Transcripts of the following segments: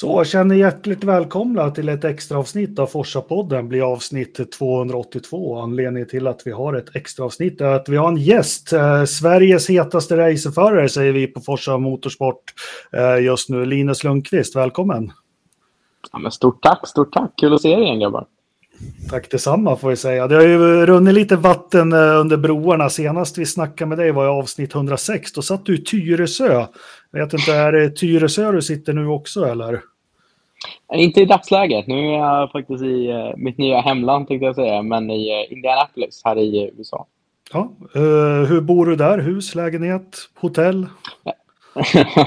Så känner hjärtligt välkomna till ett extra avsnitt av Forsa-podden, blir avsnitt 282. Anledningen till att vi har ett extra avsnitt är att vi har en gäst, eh, Sveriges hetaste racerförare säger vi på Forsa Motorsport eh, just nu, Linus Lundqvist, välkommen. Ja, men stort tack, stort tack, kul att se er igen grabbar. Tack detsamma får vi säga. Det har ju runnit lite vatten eh, under broarna. Senast vi snackade med dig var i avsnitt 106. Då satt du i Tyresö. Jag vet inte, är det Tyresö du sitter nu också eller? Inte i dagsläget. Nu är jag faktiskt i uh, mitt nya hemland tänkte jag säga, men i uh, Indianapolis här i USA. Ja, hur bor du där? Hus, lägenhet, hotell?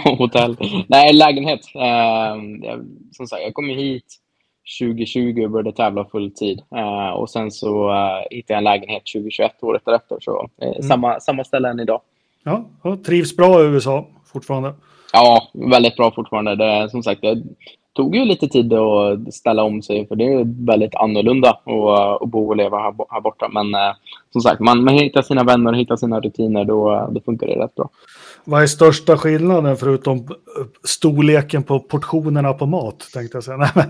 hotell. Nej, lägenhet. som sagt, jag kom hit 2020 och började tävla fulltid. Och sen så hittade jag en lägenhet 2021, året därefter. Så mm. samma, samma ställe än idag. Ja, trivs bra i USA fortfarande? Ja, väldigt bra fortfarande. Det, som sagt, det tog ju lite tid att ställa om sig, för det är väldigt annorlunda att, att bo och leva här, här borta. Men som sagt, man, man hittar sina vänner och hittar sina rutiner, då, då funkar det rätt bra. Vad är största skillnaden förutom storleken på portionerna på mat? Tänkte jag säga.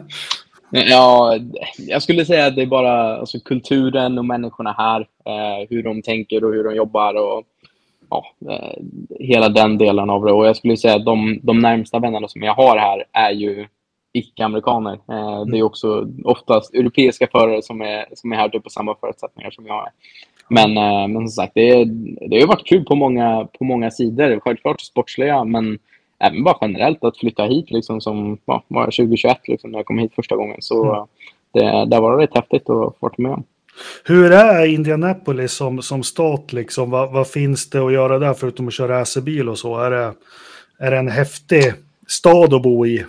Ja, jag skulle säga att det är bara alltså, kulturen och människorna här. Eh, hur de tänker och hur de jobbar och ja, eh, hela den delen av det. Och jag skulle säga att de, de närmsta vännerna som jag har här är ju icke-amerikaner. Eh, det är också oftast europeiska förare som är, som är här typ på samma förutsättningar som jag är. Men, eh, men som sagt, det, det har varit kul på många, på många sidor. Självklart sportsliga, men även bara generellt att flytta hit liksom som ja, var 2021 liksom, när jag kom hit första gången. Så mm. det, det var rätt häftigt att få vara med om. Hur är Indianapolis som, som stat? Liksom? Vad, vad, finns det att göra där förutom att köra racerbil och så? Är det, är det en häftig stad att bo i?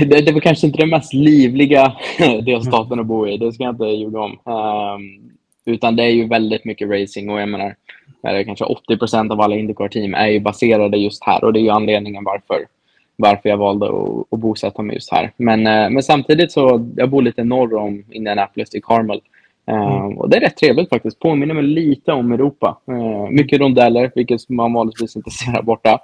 Det, det var kanske inte den mest livliga delstaten att bo i, det ska jag inte ljuga om. Um, utan det är ju väldigt mycket racing och jag menar, eller kanske 80 procent av alla Indycar-team är ju baserade just här och det är ju anledningen varför, varför jag valde att, att bosätta mig just här. Men, eh, men samtidigt så, jag bor lite norr om Indianapolis i Carmel. Eh, mm. och det är rätt trevligt faktiskt. Påminner mig lite om Europa. Uh, mycket rondeller, vilket man vanligtvis inte ser här borta.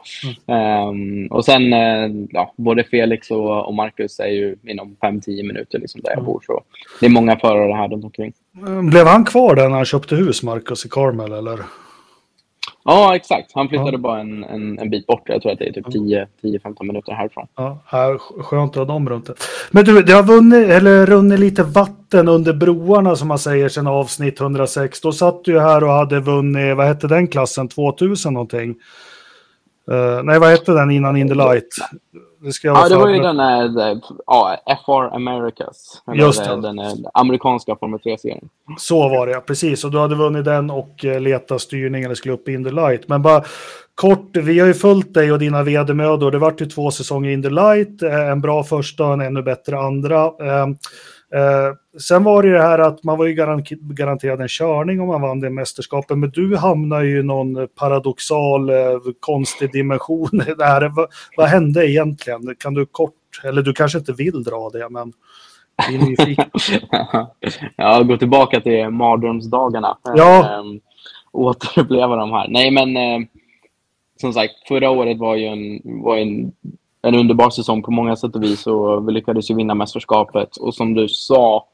Mm. Um, och sen, uh, ja, både Felix och, och Marcus är ju inom 5-10 minuter liksom där jag mm. bor. Så det är många förare här runt omkring. Blev han kvar där när han köpte hus, Marcus, i Carmel? Eller? Ja, exakt. Han flyttade ja. bara en, en, en, bit bort. Jag tror att det är typ 10-15 minuter härifrån. Ja, skönt att ha dem runt det. Men du, det har vunnit, eller runnit lite vatten under broarna som man säger sedan avsnitt 106. Då satt du här och hade vunnit, vad hette den klassen, 2000 någonting? Uh, nej, vad hette den innan In the Light? Det ska ja, det var ju den där, ja, FR Americas. Just det. Den, amerikanska Formel 3-serien. Så var det, ja. Precis. Och du hade vunnit den och eh, letat styrning eller skulle upp i In the Light. Men bara kort, vi har ju följt dig och dina vedermödor. Det vart ju två säsonger In the Light. Eh, en bra första och en ännu bättre andra. Sen var det ju det här att man var ju garanterad en körning om man vann det mästerskapet, men du hamnar ju i någon paradoxal, eh, konstig dimension. Där. Vad, vad hände egentligen? Kan du kort, eller du kanske inte vill dra det, men vi är nyfikna. ja, gå tillbaka till mardrömsdagarna. Ja. Ähm, återuppleva de här. Nej, men äh, som sagt, förra året var ju en, var en en underbar säsong på många sätt och vis och vi lyckades ju vinna mästerskapet. Och som du sa,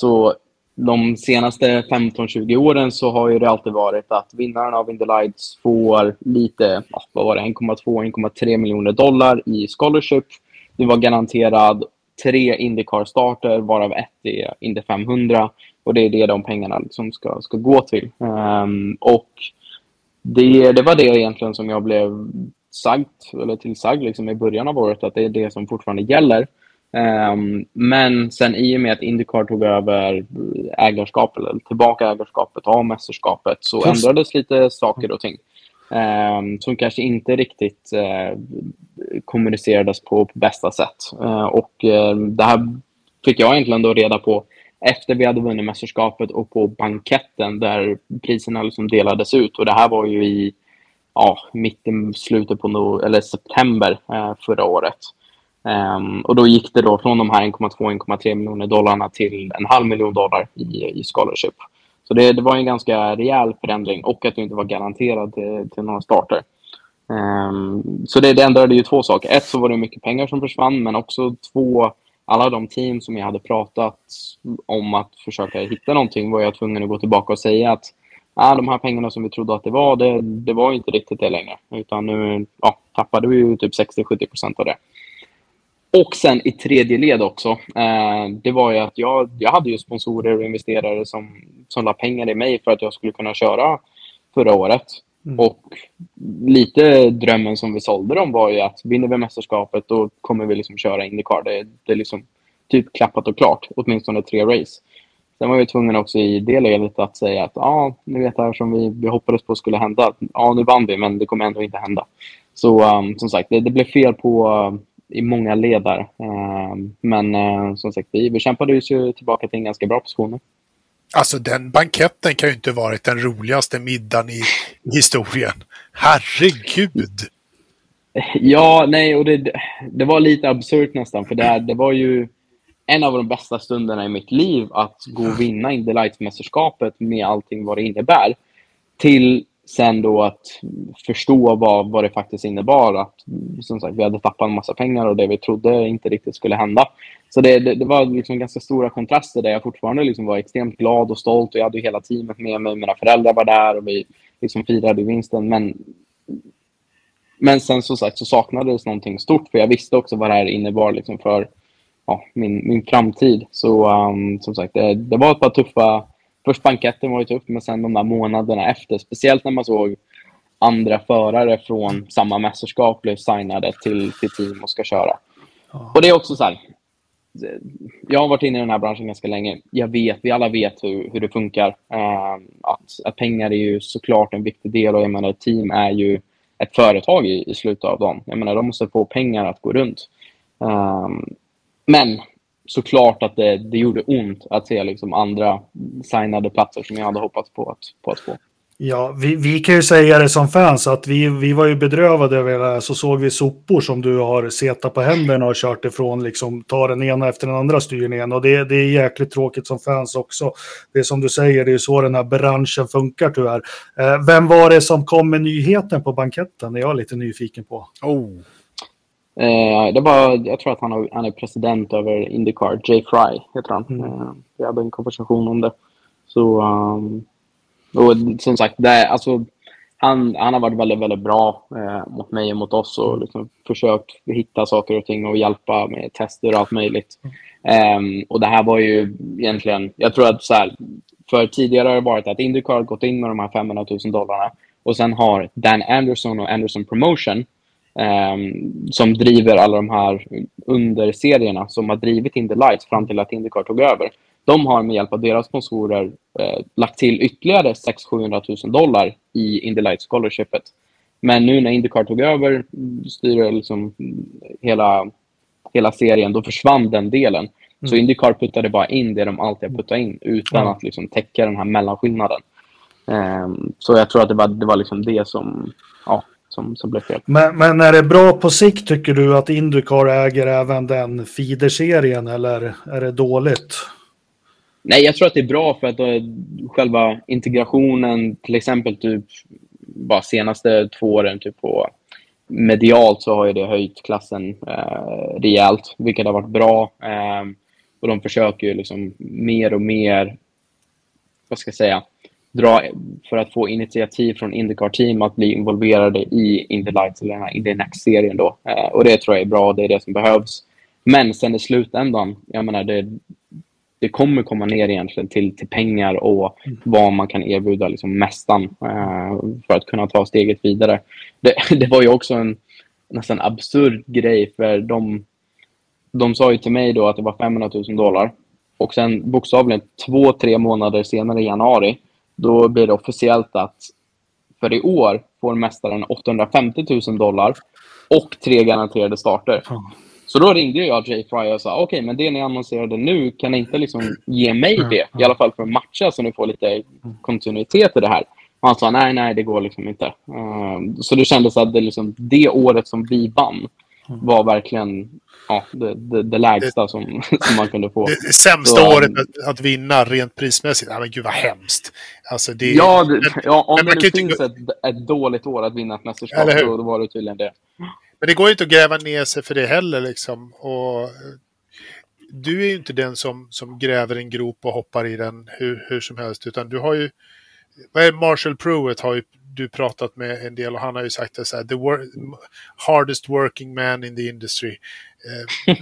så de senaste 15-20 åren så har ju det alltid varit att vinnaren av Indy Lights får lite, vad var det, 1,2-1,3 miljoner dollar i scholarship. Du var garanterad tre Indycar-starter, varav ett är Indy 500. Och det är det de pengarna liksom ska, ska gå till. Um, och det, det var det egentligen som jag blev sagt, eller tillsagd liksom i början av året att det är det som fortfarande gäller. Um, men sen i och med att Indycar tog över ägarskapet, eller tillbaka ägarskapet av mästerskapet, så Just. ändrades lite saker och ting. Um, som kanske inte riktigt uh, kommunicerades på, på bästa sätt. Uh, och uh, det här fick jag egentligen då reda på efter vi hade vunnit mästerskapet och på banketten där priserna liksom delades ut. Och det här var ju i ja, mitten, slutet på no eller september förra året. Um, och då gick det då från de här 1,2-1,3 miljoner dollarna till en halv miljon dollar i, i scholarship. Så det, det, var en ganska rejäl förändring och att du inte var garanterad till, till några starter. Um, så det, det ändrade ju två saker. Ett så var det mycket pengar som försvann, men också två, alla de team som jag hade pratat om att försöka hitta någonting var jag tvungen att gå tillbaka och säga att ah, de här pengarna som vi trodde att det var, det, det var inte riktigt det längre. Utan nu ja, tappade vi ju typ 60-70 procent av det. Och sen i tredje led också, eh, det var ju att jag, jag hade ju sponsorer och investerare som, som la pengar i mig för att jag skulle kunna köra förra året. Mm. Och lite drömmen som vi sålde dem var ju att vinner vi mästerskapet då kommer vi liksom köra Indycar. Det, det är liksom typ klappat och klart, åtminstone tre race. Sen var vi tvungna också i det ledet att säga att ja, ni vet det här som vi, vi hoppades på skulle hända. Ja, nu vann vi, men det kommer ändå inte hända. Så um, som sagt, det, det blev fel på i många ledar. Uh, men uh, som sagt, vi, vi kämpade oss ju tillbaka till en ganska bra position. Alltså den banketten kan ju inte varit den roligaste middagen i historien. Herregud! Ja, nej, och det, det var lite absurt nästan, för det, det var ju en av de bästa stunderna i mitt liv att gå och vinna Indy Lights-mästerskapet med allting vad det innebär. Till sen då att förstå vad, vad det faktiskt innebar. Att som sagt, vi hade tappat en massa pengar och det vi trodde inte riktigt skulle hända. Så det, det, det var liksom ganska stora kontraster där jag fortfarande liksom var extremt glad och stolt och jag hade hela teamet med mig. Mina föräldrar var där och vi liksom firade vinsten. Men, men sen som sagt så saknades någonting stort för jag visste också vad det här innebar liksom för ja, min, min framtid. Så um, som sagt, det, det, var ett par tuffa... Först banketten var ju tuff, men sen de där månaderna efter. Speciellt när man såg andra förare från samma mästerskap blev signade till, till team och ska köra. Och det är också så här, jag har varit inne i den här branschen ganska länge. Jag vet, vi alla vet hur, hur det funkar. Uh, att, att pengar är ju såklart en viktig del och jag menar, ett team är ju ett företag i, i slutet av dagen. Jag menar, de måste få pengar att gå runt. Um, men såklart att det, det gjorde ont att se liksom andra signade platser som jag hade hoppats på att, på att få. Ja, vi, vi kan ju säga det som fans att vi, vi var ju bedrövade över det här. Så såg vi sopor som du har setat på händerna och kört ifrån, liksom tar den ena efter den andra styrningen. Och det, det är jäkligt tråkigt som fans också. Det är som du säger, det är så den här branschen funkar tyvärr. Eh, vem var det som kom med nyheten på banketten? Det är jag lite nyfiken på. Oh. Eh, det var, jag tror att han, har, han är president över Indycar. Jay Fry heter han. Mm. Eh, vi hade en konversation om det. Så, um, och som sagt, det, alltså, han, han har varit väldigt, väldigt bra eh, mot mig och mot oss och liksom försökt hitta saker och ting och hjälpa med tester och allt möjligt. Um, och det här var ju egentligen, jag tror att så här, för tidigare har det varit att Indycar har gått in med de här 500 000 dollarna och sen har Dan Anderson och Anderson Promotion som driver alla de här underserierna som har drivit Indy Lights fram till att Indycar tog över. De har med hjälp av deras sponsorer uh, lagt till ytterligare 600 000 dollar i Indy Lights scholarshipet. Men nu när Indycar tog över, styr liksom hela, hela serien, då försvann den delen. Mm. Så Indycar puttade bara in det de alltid har puttat in utan mm. att liksom täcka den här mellanskillnaden. Um, så jag tror att det var det, var liksom det som ja, som, som blev fel. Men, men är det bra på sikt tycker du att Indycar äger även den feederserien eller är det dåligt? Nej, jag tror att det är bra för att själva integrationen, till exempel typ bara senaste två åren typ på medialt så har ju det höjt klassen eh, rejält, vilket har varit bra. Eh, och de försöker ju liksom mer och mer, vad ska jag säga, dra, för att få initiativ från Indycar-team att bli involverade i Indy Lights eller den här Indy Next-serien då. Eh, och det tror jag är bra, det är det som behövs. Men sen i slutändan, jag menar det, det kommer komma ner egentligen till, till pengar och vad man kan erbjuda liksom mästaren eh, för att kunna ta steget vidare. Det, det var ju också en nästan absurd grej för de, de sa ju till mig då att det var 500 000 dollar och sen bokstavligen två, tre månader senare i januari då blir det officiellt att för i år får mästaren 850 000 dollar och tre garanterade starter. Så då ringde jag Jay Fry och sa okej, okay, men det ni annonserade nu, kan ni inte liksom ge mig det? I alla fall för att matcha så ni får lite kontinuitet i det här. Och han sa nej, nej, det går liksom inte. Uh, så det kändes att det, liksom, det året som vi vann var verkligen ja, det, det, det lägsta som, som man kunde få. Det sämsta så, året att, att, vinna rent prismässigt. Ja, men gud vad hemskt. Alltså, det, ja, det, ja, om det nu finns ett, ett dåligt år att vinna ett mästerskap, då, då var det tydligen det. Men det går ju inte att gräva ner sig för det heller. Liksom. Och, du är ju inte den som, som gräver en grop och hoppar i den hur, hur som helst. Utan du har ju... Vad är Marshall Pruitt har ju du pratat med en del och han har ju sagt det så här, the wor hardest working man in the industry. Eh,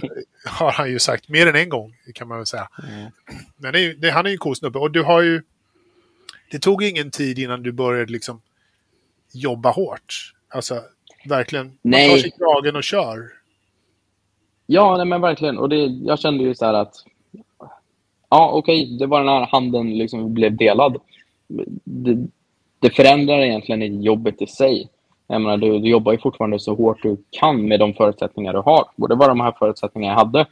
har han ju sagt mer än en gång kan man väl säga. Mm. Men det är, det, han är ju en cool snubbe och du har ju... Det tog ingen tid innan du började liksom jobba hårt. Alltså verkligen, nej. man tar sig kragen och kör. Ja, nej, men verkligen. Och det, jag kände ju så här att ja, okej, okay, det var den här handen liksom blev delad. Det, det förändrar egentligen inte jobbet i sig. Jag menar, du, du jobbar ju fortfarande så hårt du kan med de förutsättningar du har. Och det var de här förutsättningarna jag hade.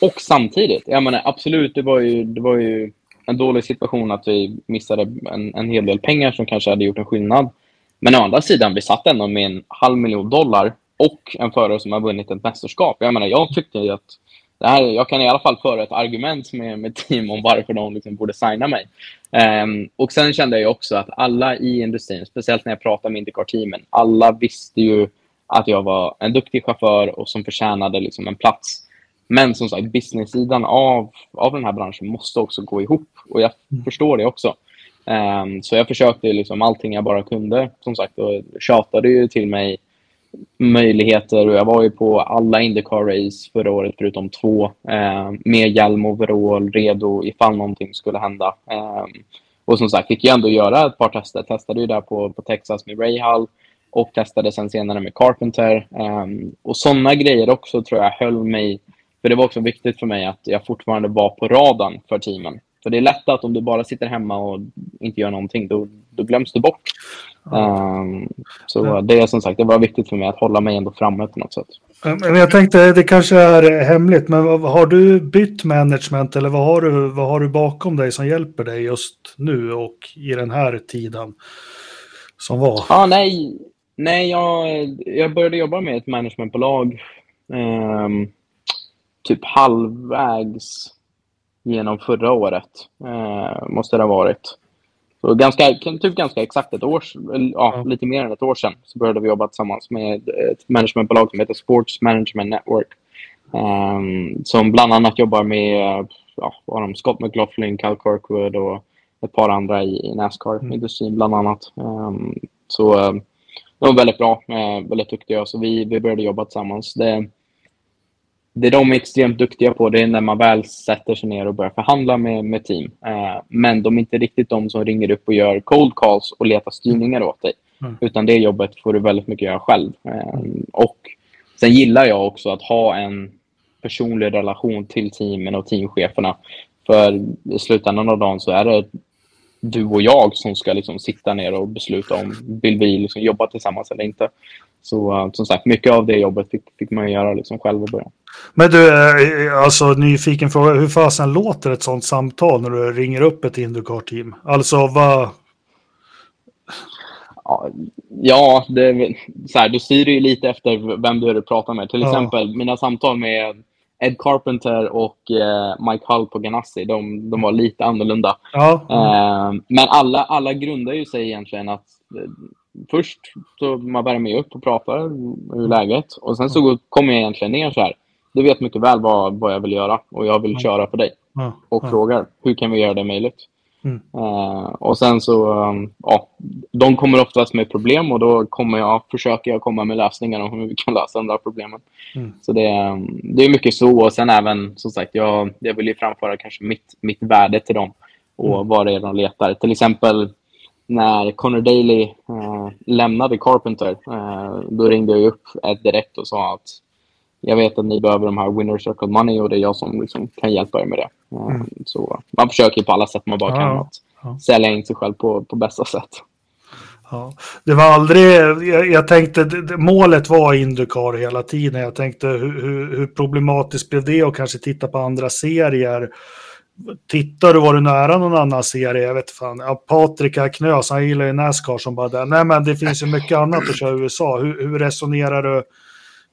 Och samtidigt, jag menar absolut, det var ju, det var ju en dålig situation att vi missade en, en hel del pengar som kanske hade gjort en skillnad. Men å andra sidan, vi satt ändå med en halv miljon dollar och en förare som har vunnit ett mästerskap. Jag menar, jag tyckte ju att det här, jag kan i alla fall föra ett argument med, med team om varför de liksom borde signa mig. Um, och sen kände jag också att alla i industrin, speciellt när jag pratade med Indycar-teamen, alla visste ju att jag var en duktig chaufför och som förtjänade liksom en plats. Men som sagt, business-sidan av, av den här branschen måste också gå ihop. Och jag mm. förstår det också. Um, så jag försökte liksom allting jag bara kunde. Som sagt, och tjatade ju till mig möjligheter och jag var ju på alla Indycar-race förra året förutom två eh, med hjälm och overall redo ifall någonting skulle hända. Eh, och som sagt fick jag ändå göra ett par tester. Testade ju där på, på Texas med Rahal och testade sen senare med Carpenter. Eh, och sådana grejer också tror jag höll mig, för det var också viktigt för mig att jag fortfarande var på radarn för teamen. För det är lätt att om du bara sitter hemma och inte gör någonting, då, då glöms du bort. Um, så det är som sagt, det var viktigt för mig att hålla mig ändå framme på något sätt. Men jag tänkte, det kanske är hemligt, men har du bytt management eller vad har du, vad har du bakom dig som hjälper dig just nu och i den här tiden som var? Ah, nej, nej jag, jag började jobba med ett managementbolag um, typ halvvägs genom förra året, uh, måste det ha varit. Så ganska, typ ganska exakt ett år, ja, mm. lite mer än ett år sedan, så började vi jobba tillsammans med ett managementbolag som heter Sports Management Network. Um, som bland annat jobbar med ja, de, Scott McLaughlin, Cal Kirkwood och ett par andra i, i Nascar-industrin mm. bland annat. Um, så uh, de var väldigt bra, uh, väldigt duktiga, så vi, vi började jobba tillsammans. Det, det de är extremt duktiga på det är när man väl sätter sig ner och börjar förhandla med, med team. Eh, men de är inte riktigt de som ringer upp och gör cold calls och letar styrningar åt dig. Mm. Utan det jobbet får du väldigt mycket göra själv. Eh, och Sen gillar jag också att ha en personlig relation till teamen och teamcheferna. För i slutändan av dagen så är det du och jag som ska liksom sitta ner och besluta om vill vi liksom jobba tillsammans eller inte. Så uh, som sagt, mycket av det jobbet fick, fick man göra liksom själv i början. Men du, eh, alltså nyfiken fråga, hur fasen låter ett sånt samtal när du ringer upp ett Indycar-team? Alltså vad... Ja, det, så här, du styr ju lite efter vem du är du pratar med. Till ja. exempel mina samtal med Ed Carpenter och eh, Mike Hull på Ganassi, de, de var lite annorlunda. Ja. Eh, men alla, alla grundar ju sig egentligen att eh, först så man med upp och pratar hur läget och sen så kommer jag egentligen ner så här. Du vet mycket väl vad, vad jag vill göra och jag vill köra för dig. Och frågar hur kan vi göra det möjligt? Mm. Uh, och sen så, um, ja, de kommer oftast med problem och då kommer jag, försöker jag komma med lösningar om hur vi kan lösa de där problemen. Mm. Så det, um, det är mycket så och sen även, som sagt, jag, jag vill ju framföra kanske mitt, mitt värde till dem och mm. vad det är de letar. Till exempel när Connor Daly uh, lämnade Carpenter, uh, då ringde jag upp Ed direkt och sa att jag vet att ni behöver de här winner circle money och det är jag som liksom kan hjälpa er med det. Mm. Så man försöker på alla sätt man bara ja, kan att ja. sälja in sig själv på, på bästa sätt. Ja, det var aldrig, jag, jag tänkte, det, målet var Indycar hela tiden. Jag tänkte hur, hur, hur, problematiskt blev det och kanske titta på andra serier. Tittar du, var du nära någon annan serie? Jag vet fan. Ja, Patrik Knös, han gillar ju Nascar som bara där. Nej men det finns ju mycket annat att köra i USA. Hur, hur resonerar du?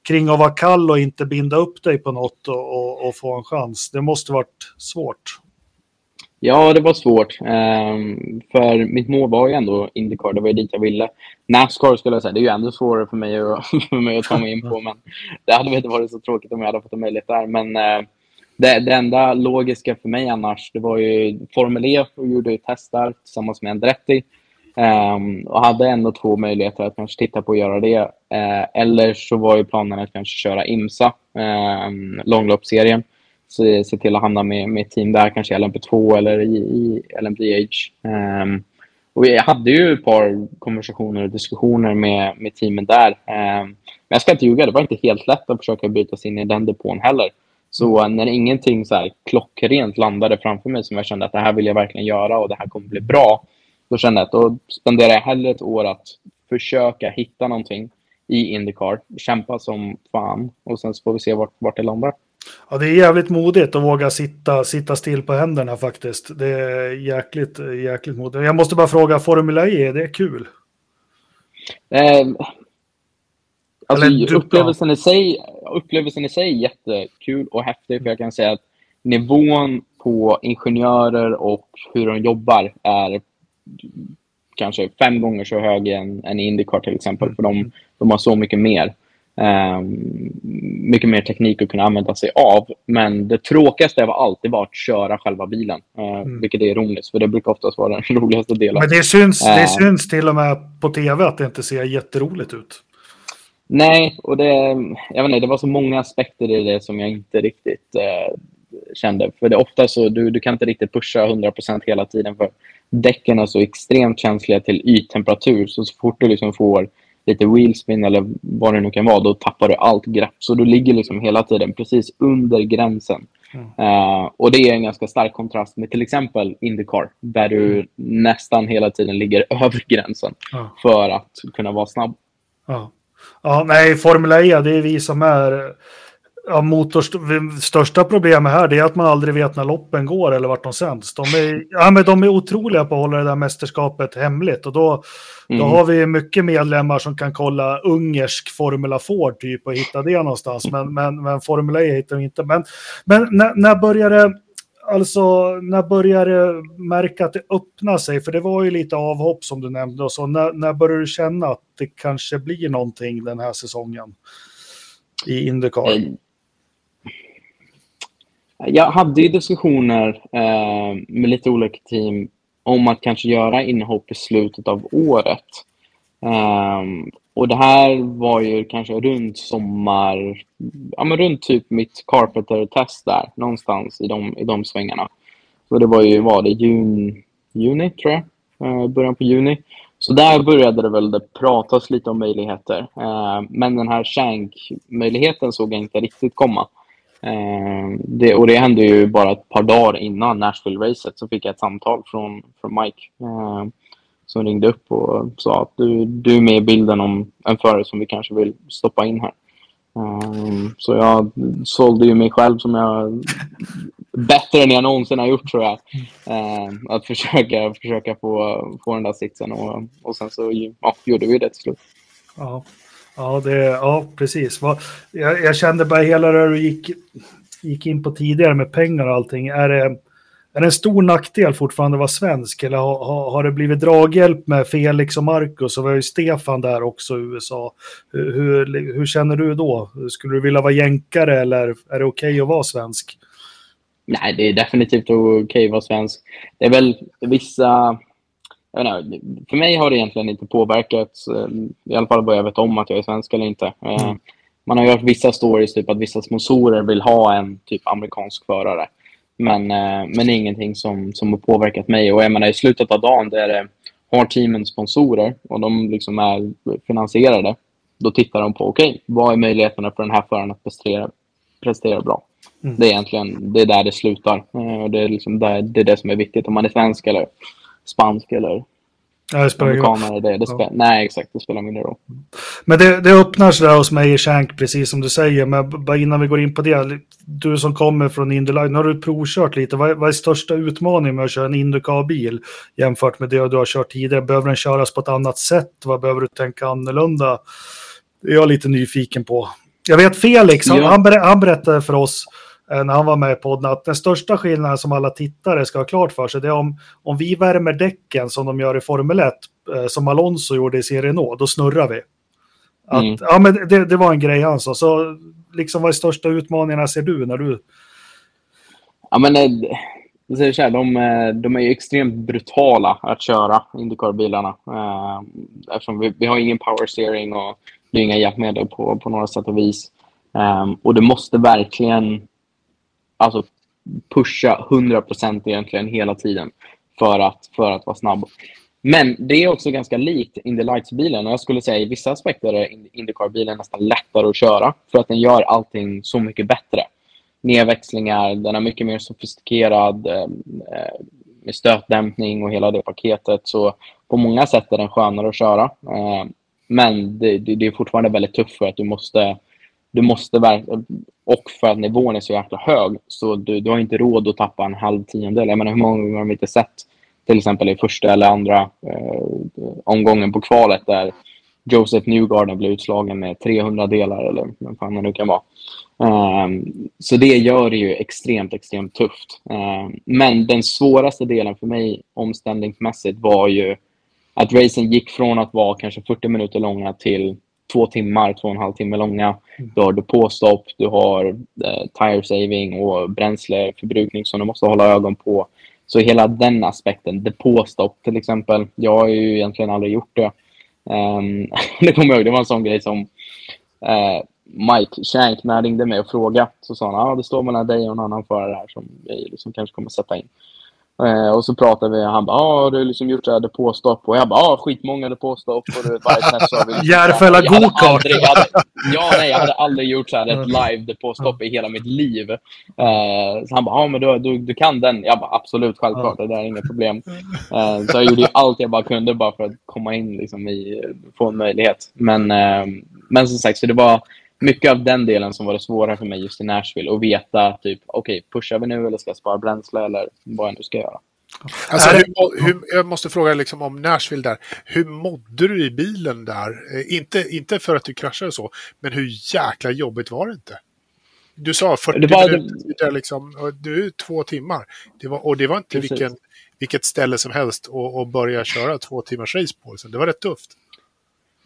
Kring att vara kall och inte binda upp dig på något och, och, och få en chans. Det måste varit svårt. Ja, det var svårt. Um, för mitt mål var ju ändå Indycar, det var ju dit jag ville. Nascar skulle jag säga, det är ju ändå svårare för mig att, för mig att ta mig in på. Men det hade inte varit så tråkigt om jag hade fått en möjlighet där. Men uh, det, det, enda logiska för mig annars, det var ju Formel E och gjorde ju test där tillsammans med Andretti. Um, och hade ändå två möjligheter att kanske titta på att göra det. Uh, eller så var ju planen att kanske köra IMSA, um, långloppsserien se, se till att hamna med, med team där, kanske i LMP2 eller i, i LMDH. Um, ehm, och vi hade ju ett par konversationer och diskussioner med, med teamen där. Um, men jag ska inte ljuga, det var inte helt lätt att försöka byta sig in i den depån heller. Så när ingenting så här klockrent landade framför mig som jag kände att det här vill jag verkligen göra och det här kommer bli bra. Då kände jag att då spenderar jag hellre ett år att försöka hitta någonting i Indycar, kämpa som fan och sen så får vi se vart, vart det landar. Ja, det är jävligt modigt att våga sitta, sitta still på händerna faktiskt. Det är jäkligt, jäkligt modigt. Jag måste bara fråga, Formula E, är det kul? Eh, alltså, upplevelsen, i sig, upplevelsen i sig är jättekul och häftig. För jag kan säga att nivån på ingenjörer och hur de jobbar är kanske fem gånger så hög än, än Indycar till exempel. För de, de har så mycket mer. Um, mycket mer teknik att kunna använda sig av. Men det tråkigaste har alltid varit att köra själva bilen. Uh, mm. Vilket är ironiskt, för det brukar oftast vara den roligaste delen. Men det syns, uh, det ehm. syns till och med på tv att det inte ser jätteroligt ut. Nej, och det, jag vet inte, det var så många aspekter i det som jag inte riktigt uh, kände. För det är ofta så, du, du kan inte riktigt pusha 100% hela tiden för däcken är så extremt känsliga till yttemperatur. Så, så fort du liksom får lite wheelspin eller vad det nu kan vara, då tappar du allt grepp. Så du ligger liksom hela tiden precis under gränsen. Mm. Uh, och det är en ganska stark kontrast med till exempel Indycar, där du mm. nästan hela tiden ligger över gränsen mm. för att kunna vara snabb. Ja. ja, nej, Formel E, det är vi som är Ja, motors största problemet här är att man aldrig vet när loppen går eller vart de sänds. De är, ja, men de är otroliga på att hålla det där mästerskapet hemligt och då, mm. då har vi mycket medlemmar som kan kolla ungersk Formula Ford typ och hitta det någonstans. Men, men, men Formula E hittar vi inte. Men, men när, när börjar det, alltså när börjar det märka att det öppnar sig? För det var ju lite avhopp som du nämnde och så. När, när börjar du känna att det kanske blir någonting den här säsongen? I Indycar? Jag hade ju diskussioner eh, med lite olika team om att kanske göra inhopp i slutet av året. Ehm, och det här var ju kanske runt sommar, ja men runt typ mitt Carpenter-test där, någonstans i de, i de svängarna. Så det var ju, var det juni, juni tror jag, uh, början på juni. Så där började det väl det pratas lite om möjligheter. Ehm, men den här Shank-möjligheten såg jag inte riktigt komma. Eh, det, och det hände ju bara ett par dagar innan Nashville-racet så fick jag ett samtal från, från Mike eh, som ringde upp och sa att du, du är med i bilden om en förare som vi kanske vill stoppa in här. Um, så jag sålde ju mig själv som jag bättre än jag någonsin har gjort tror jag. Um, att försöka, försöka få, få den där sitsen och, och sen så ja, gjorde vi det till slut. Ja. Ja, det, ja precis. Jag, jag kände bara hela det du gick, gick in på tidigare med pengar och allting. Är det, är det en stor nackdel fortfarande att vara svensk? Eller har, har, har det blivit draghjälp med Felix och Marcus? Och vi har ju Stefan där också i USA. Hur, hur, hur känner du då? Skulle du vilja vara jänkare eller är det okej okay att vara svensk? Nej, det är definitivt okej okay att vara svensk. Det är väl vissa inte, för mig har det egentligen inte påverkat, eh, i alla fall vad jag vet om att jag är svensk eller inte. Eh, mm. Man har ju hört vissa stories, typ att vissa sponsorer vill ha en typ amerikansk förare. Men, eh, men det är ingenting som, som har påverkat mig. Och jag menar, i slutet av dagen, där det har teamen sponsorer och de liksom är finansierade, då tittar de på, okej, okay, vad är möjligheterna för den här föraren att prestera, prestera bra? Mm. Det är egentligen det är där det slutar. Det är, liksom där, det är det som är viktigt, om man är svensk eller spansk eller Ja, det spelar det. det spelar, Nej, exakt. Det spelar mindre roll. Men det, det öppnar sig där hos mig i Shank, precis som du säger. Men bara innan vi går in på det. Du som kommer från Indyline, nu har du provkört lite. Vad, vad är största utmaningen med att köra en Indycar-bil jämfört med det du har kört tidigare? Behöver den köras på ett annat sätt? Vad behöver du tänka annorlunda? Det är jag lite nyfiken på. Jag vet Felix, han, ja. han, ber, han berättade för oss när han var med i podden att den största skillnaden som alla tittare ska ha klart för sig det är om, om vi värmer däcken som de gör i Formel 1, eh, som Alonso gjorde i sin Renault, då snurrar vi. Att, mm. Ja, men det, det, var en grej han sa. Så liksom vad är största utmaningarna ser du när du... Ja, men jag säger så här, de, de är extremt brutala att köra Indycar-bilarna. Eh, eftersom vi, vi har ingen power steering och det är inga hjälpmedel på, på några sätt och vis. Och du måste verkligen alltså, pusha 100% egentligen hela tiden för att, för att vara snabb. Men det är också ganska likt Indy Lights-bilen. Och jag skulle säga i vissa aspekter är Indycar-bilen nästan lättare att köra för att den gör allting så mycket bättre. Nedväxlingar, den är mycket mer sofistikerad ehm, eh, med stötdämpning och hela det paketet. Så på många sätt är den skönare att köra. Eh, men det, det, det, är fortfarande väldigt tufft för att du måste, du måste och för att nivån är så jäkla hög så du, du har inte råd att tappa en halv tiondel. Jag menar hur många gånger har vi inte sett till exempel i första eller andra eh, omgången på kvalet där Joseph Newgarden blev utslagen med 300 delar eller vad fan det nu kan vara. Um, så det gör det ju extremt, extremt tufft. Um, men den svåraste delen för mig omställningsmässigt var ju att racen gick från att vara kanske 40 minuter långa till två timmar, två och en halv timme långa. Mm. Då har du påstopp, du har eh, tire saving och bränsleförbrukning som du måste hålla ögon på. Så hela den aspekten, depåstopp till exempel. Jag har ju egentligen aldrig gjort det. Um, det kommer jag ihåg, det var en sån grej som uh, Mike Shank, när han ringde mig och frågade, så sa han att ah, det står mellan dig och en annan förare här som vi liksom kanske kommer sätta in. Eh, och så pratade vi och han bara, ah, du har liksom gjort här depåstopp. Och jag bara, ah, skitmånga depåstopp. Och du vet, varje test så vi... Järfälla gokart! Ja, nej, jag hade aldrig gjort så här ett live depåstopp i hela mitt liv. Eh, så han bara, ah, men du, du, du kan den. Jag bara, absolut, självklart, det där är inget problem. Eh, så jag gjorde allt jag bara kunde bara för att komma in liksom i, få en möjlighet. Men, eh, men som sagt, så det var mycket av den delen som var det svåra för mig just i Nashville. Att veta, typ, okej, okay, pushar vi nu eller ska jag spara bränsle eller vad jag nu ska göra. Alltså, hur, hur, jag måste fråga liksom om Nashville där. Hur mådde du i bilen där? Eh, inte, inte för att du kraschade så, men hur jäkla jobbigt var det inte? Du sa 40 det var, minuter, det... liksom, du är två timmar. Det var, och det var inte vilken, vilket ställe som helst att börja köra två timmars race på. Det var rätt tufft.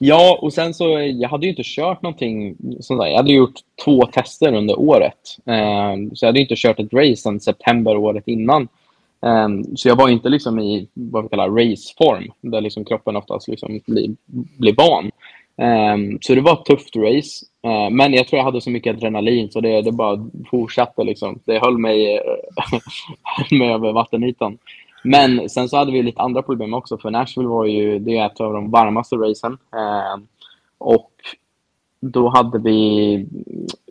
Ja, och sen så, jag hade ju inte kört någonting, sånt där. jag hade gjort två tester under året. Ehm, så jag hade inte kört ett race sedan september året innan. Ehm, så jag var inte liksom i vad vi kallar raceform, där liksom kroppen oftast liksom blir, blir van. Ehm, så det var ett tufft race. Men jag tror jag hade så mycket adrenalin så det, det bara fortsatte. Liksom. Det höll mig, höll mig över vattenytan. Men sen så hade vi lite andra problem också, för Nashville var ju det är ett av de varmaste racen. Eh, och då hade vi...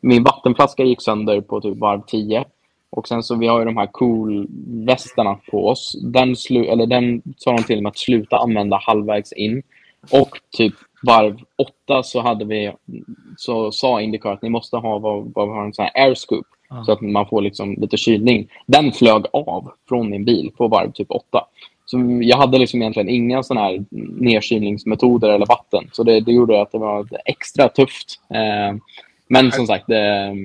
Min vattenflaska gick sönder på typ varv 10. Och sen så vi har ju de här cool-västarna på oss. Den, slu, eller den sa de till mig att sluta använda halvvägs in. Och typ varv 8 så hade vi, så sa Indycar att ni måste ha vad, vad vi har en sån här air Mm. Så att man får liksom lite kylning. Den flög av från min bil på varv typ 8. Så jag hade liksom egentligen inga såna här nedkylningsmetoder eller vatten. Så det, det gjorde att det var extra tufft. Eh, men som sagt, det,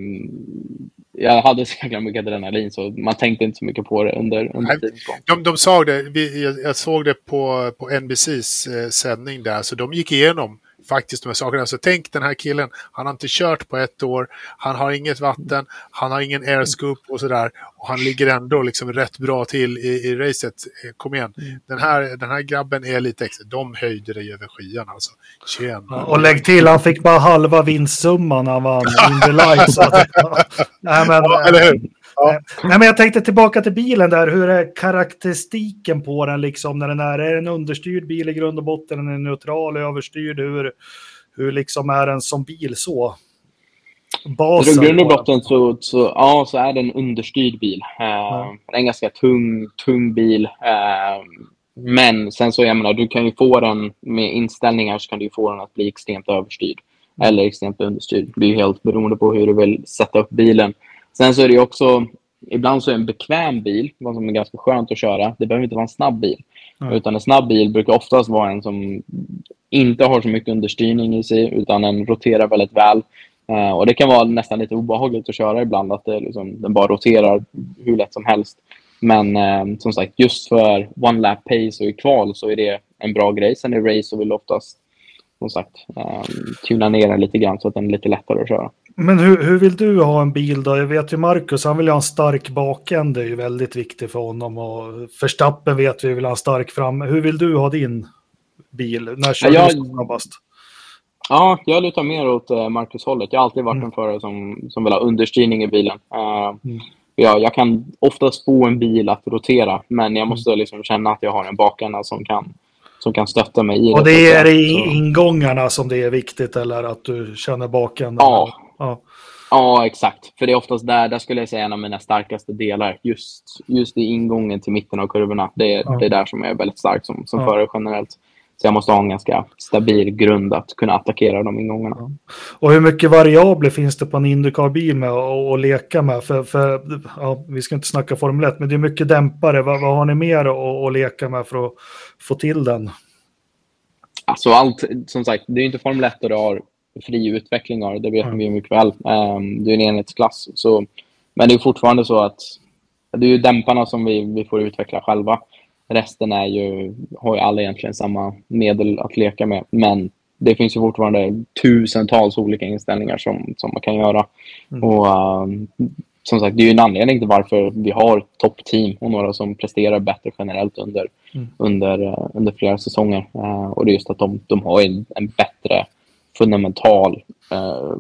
jag hade så jäkla mycket adrenalin så man tänkte inte så mycket på det under, under tidens gång. De, de sa det, vi, jag, jag, såg det på, på NBCs eh, sändning där, så de gick igenom faktiskt de här sakerna. Så tänk den här killen, han har inte kört på ett år, han har inget vatten, han har ingen airscoop och sådär. Och han ligger ändå liksom rätt bra till i, i racet. Eh, kom igen, mm. den, här, den här grabben är lite extra. De höjde dig över skyan alltså. Tjena. Och lägg till, han fick bara halva vinstsumman när han vann Indy Lights. Nej, men, ja, eller hur? Ja. Eh, nej, men jag tänkte tillbaka till bilen där. Hur är karaktäristiken på den liksom när den är? Är en understyrd bil i grund och botten? Är den neutral, överstyrd? Hur, hur liksom är den som bil så? Basen I grund och botten så, så, ja, så är det en understyrd bil. Uh, ja. Det är en ganska tung, tung bil. Uh, men sen så, jag menar, du kan ju få den med inställningar så kan du få den att bli extremt överstyrd. Eller extremt understyrd. Det blir helt beroende på hur du vill sätta upp bilen. Sen så är det också, ibland så är en bekväm bil, vad som är ganska skönt att köra, det behöver inte vara en snabb bil. Mm. Utan en snabb bil brukar oftast vara en som inte har så mycket understyrning i sig, utan den roterar väldigt väl. Uh, och det kan vara nästan lite obehagligt att köra ibland, att det liksom, den bara roterar hur lätt som helst. Men uh, som sagt, just för one lap pace och i kval så är det en bra grej. Sen i race så vill oftast som sagt um, tuna ner den lite grann så att den är lite lättare att köra. Men hur, hur vill du ha en bil då? Jag vet ju Marcus, han vill ha en stark bakände, det är ju väldigt viktigt för honom. Och Förstappen vet vi vill ha en stark fram. Hur vill du ha din bil? När kör jag, du snabbast? Ja, jag lutar mer åt uh, Marcus-hållet. Jag har alltid varit mm. en förare som, som vill ha understyrning i bilen. Uh, mm. ja, jag kan oftast få en bil att rotera, men jag mm. måste liksom känna att jag har en bakända som kan, som kan stötta mig i Och det är i ingångarna som det är viktigt, eller att du känner bakändan? Ja, Ja. ja, exakt. För det är oftast där, där skulle jag säga en av mina starkaste delar. Just, just i ingången till mitten av kurvorna. Det, är, ja. det är där som jag är väldigt stark som, som ja. förare generellt. Så jag måste ha en ganska stabil grund att kunna attackera de ingångarna. Ja. Och hur mycket variabler finns det på en Indycar-bil med att leka med? För, för ja, vi ska inte snacka Formel 1, men det är mycket dämpare. Vad, vad har ni mer att, att leka med för att få till den? Alltså allt, som sagt, det är inte Formel 1 och du har fri utveckling av det, det vet mm. vi mycket väl. Um, det är en enhetsklass. Så, men det är fortfarande så att det är ju dämparna som vi, vi får utveckla själva. Resten är ju, har ju alla egentligen samma medel att leka med. Men det finns ju fortfarande tusentals olika inställningar som, som man kan göra. Mm. Och um, som sagt, det är ju en anledning till varför vi har toppteam och några som presterar bättre generellt under, mm. under, uh, under flera säsonger. Uh, och det är just att de, de har en, en bättre fundamental eh,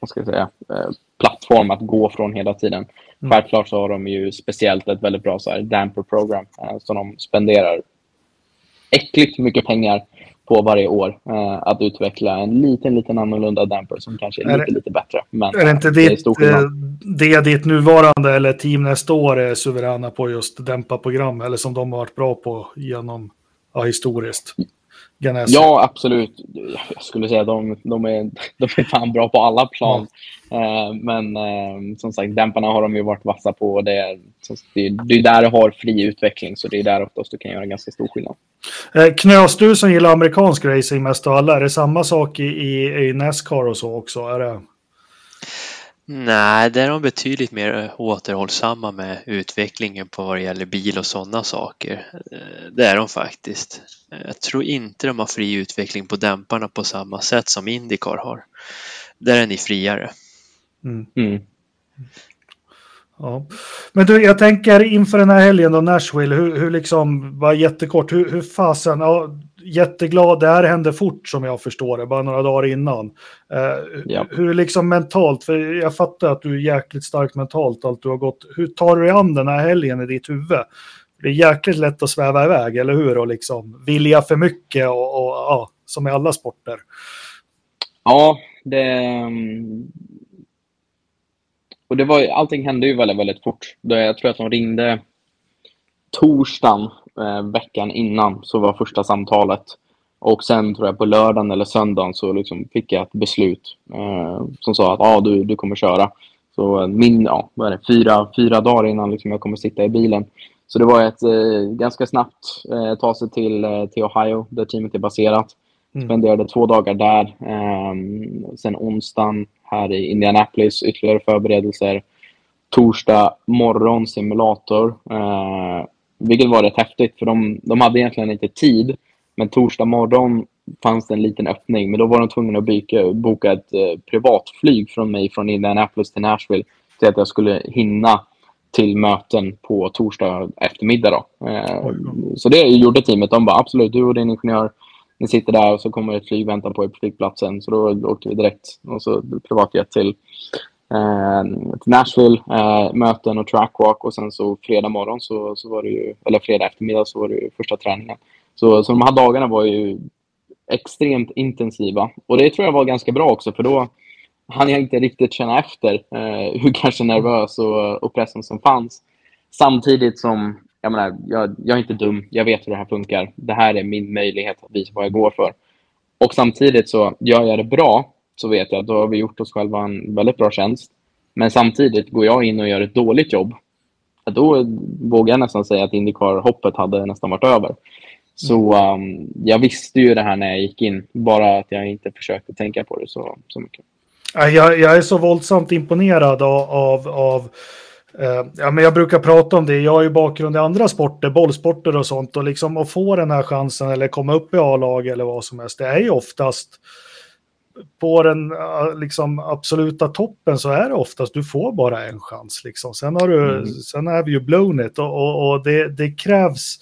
vad ska jag säga, eh, plattform att gå från hela tiden. Mm. Självklart så har de ju speciellt ett väldigt bra så här, damper program eh, som de spenderar äckligt mycket pengar på varje år eh, att utveckla en liten, liten annorlunda damper som kanske är, är lite, det, lite bättre. Men är det inte det, eh, det ditt nuvarande eller team nästa år är suveräna på just dämpa program eller som de har varit bra på genom ja, historiskt? Ganesi. Ja, absolut. Jag skulle säga att de, de, är, de är fan bra på alla plan. Mm. Men uh, som sagt, dämparna har de ju varit vassa på. Det är, det, är där du har fri utveckling, så det är där oftast du kan göra ganska stor skillnad. Uh, Knös, du som gillar amerikansk racing mest av alla, är det samma sak i, i, i Nascar och så också? Är det... Nej, där är de betydligt mer återhållsamma med utvecklingen på vad det gäller bil och sådana saker. Det är de faktiskt. Jag tror inte de har fri utveckling på dämparna på samma sätt som Indycar har. Där är ni friare. Mm. Mm. Ja. Men du, jag tänker inför den här helgen då, Nashville, hur, hur liksom, bara jättekort, hur, hur fasen, ja, jätteglad, det här hände fort som jag förstår det, bara några dagar innan. Uh, ja. Hur liksom mentalt, för jag fattar att du är jäkligt starkt mentalt allt du har gått, hur tar du dig an den här helgen i ditt huvud? Det är jäkligt lätt att sväva iväg, eller hur? Och liksom vilja för mycket och, och ja, som i alla sporter. Ja, det... Och det var, allting hände ju väldigt, väldigt fort. Jag tror att de ringde torsdagen eh, veckan innan, så var första samtalet. Och sen tror jag på lördagen eller söndagen så liksom fick jag ett beslut eh, som sa att ah, du, du kommer köra. Så min, ja, vad är det, fyra, fyra dagar innan liksom jag kommer sitta i bilen så det var ett eh, ganska snabbt eh, ta sig till, eh, till Ohio, där teamet är baserat. Mm. Spenderade två dagar där. Eh, sen onsdagen här i Indianapolis, ytterligare förberedelser. Torsdag morgon simulator. Vilket var rätt häftigt, för de, de hade egentligen inte tid. Men torsdag morgon fanns det en liten öppning, men då var de tvungna att byka, boka ett eh, privatflyg från mig från Indianapolis till Nashville till att jag skulle hinna till möten på torsdag eftermiddag. Då. Eh, så det gjorde teamet. De bara absolut, du och din ingenjör, ni sitter där och så kommer ett flyg vänta på er på flygplatsen. Så då åkte vi direkt och så privatjet till Eh, Nashville, eh, möten och trackwalk och sen så fredag morgon så, så var det ju, eller fredag eftermiddag så var det ju första träningen. Så, så de här dagarna var ju extremt intensiva och det tror jag var ganska bra också för då hann jag inte riktigt känna efter eh, hur kanske nervös och, och pressen som fanns. Samtidigt som, jag menar, jag, jag är inte dum, jag vet hur det här funkar. Det här är min möjlighet att visa vad jag går för. Och samtidigt så, gör jag det bra så vet jag att då har vi gjort oss själva en väldigt bra tjänst. Men samtidigt, går jag in och gör ett dåligt jobb, då vågar jag nästan säga att Indycar-hoppet hade nästan varit över. Så um, jag visste ju det här när jag gick in, bara att jag inte försökte tänka på det så, så mycket. Jag, jag är så våldsamt imponerad av, av, av Uh, ja, men jag brukar prata om det, jag har ju bakgrund i andra sporter, bollsporter och sånt, och liksom att få den här chansen eller komma upp i A-lag eller vad som helst, det är ju oftast på den liksom, absoluta toppen så är det oftast du får bara en chans. Liksom. Sen, har du, mm. sen är vi ju blown it och, och, och det, det, krävs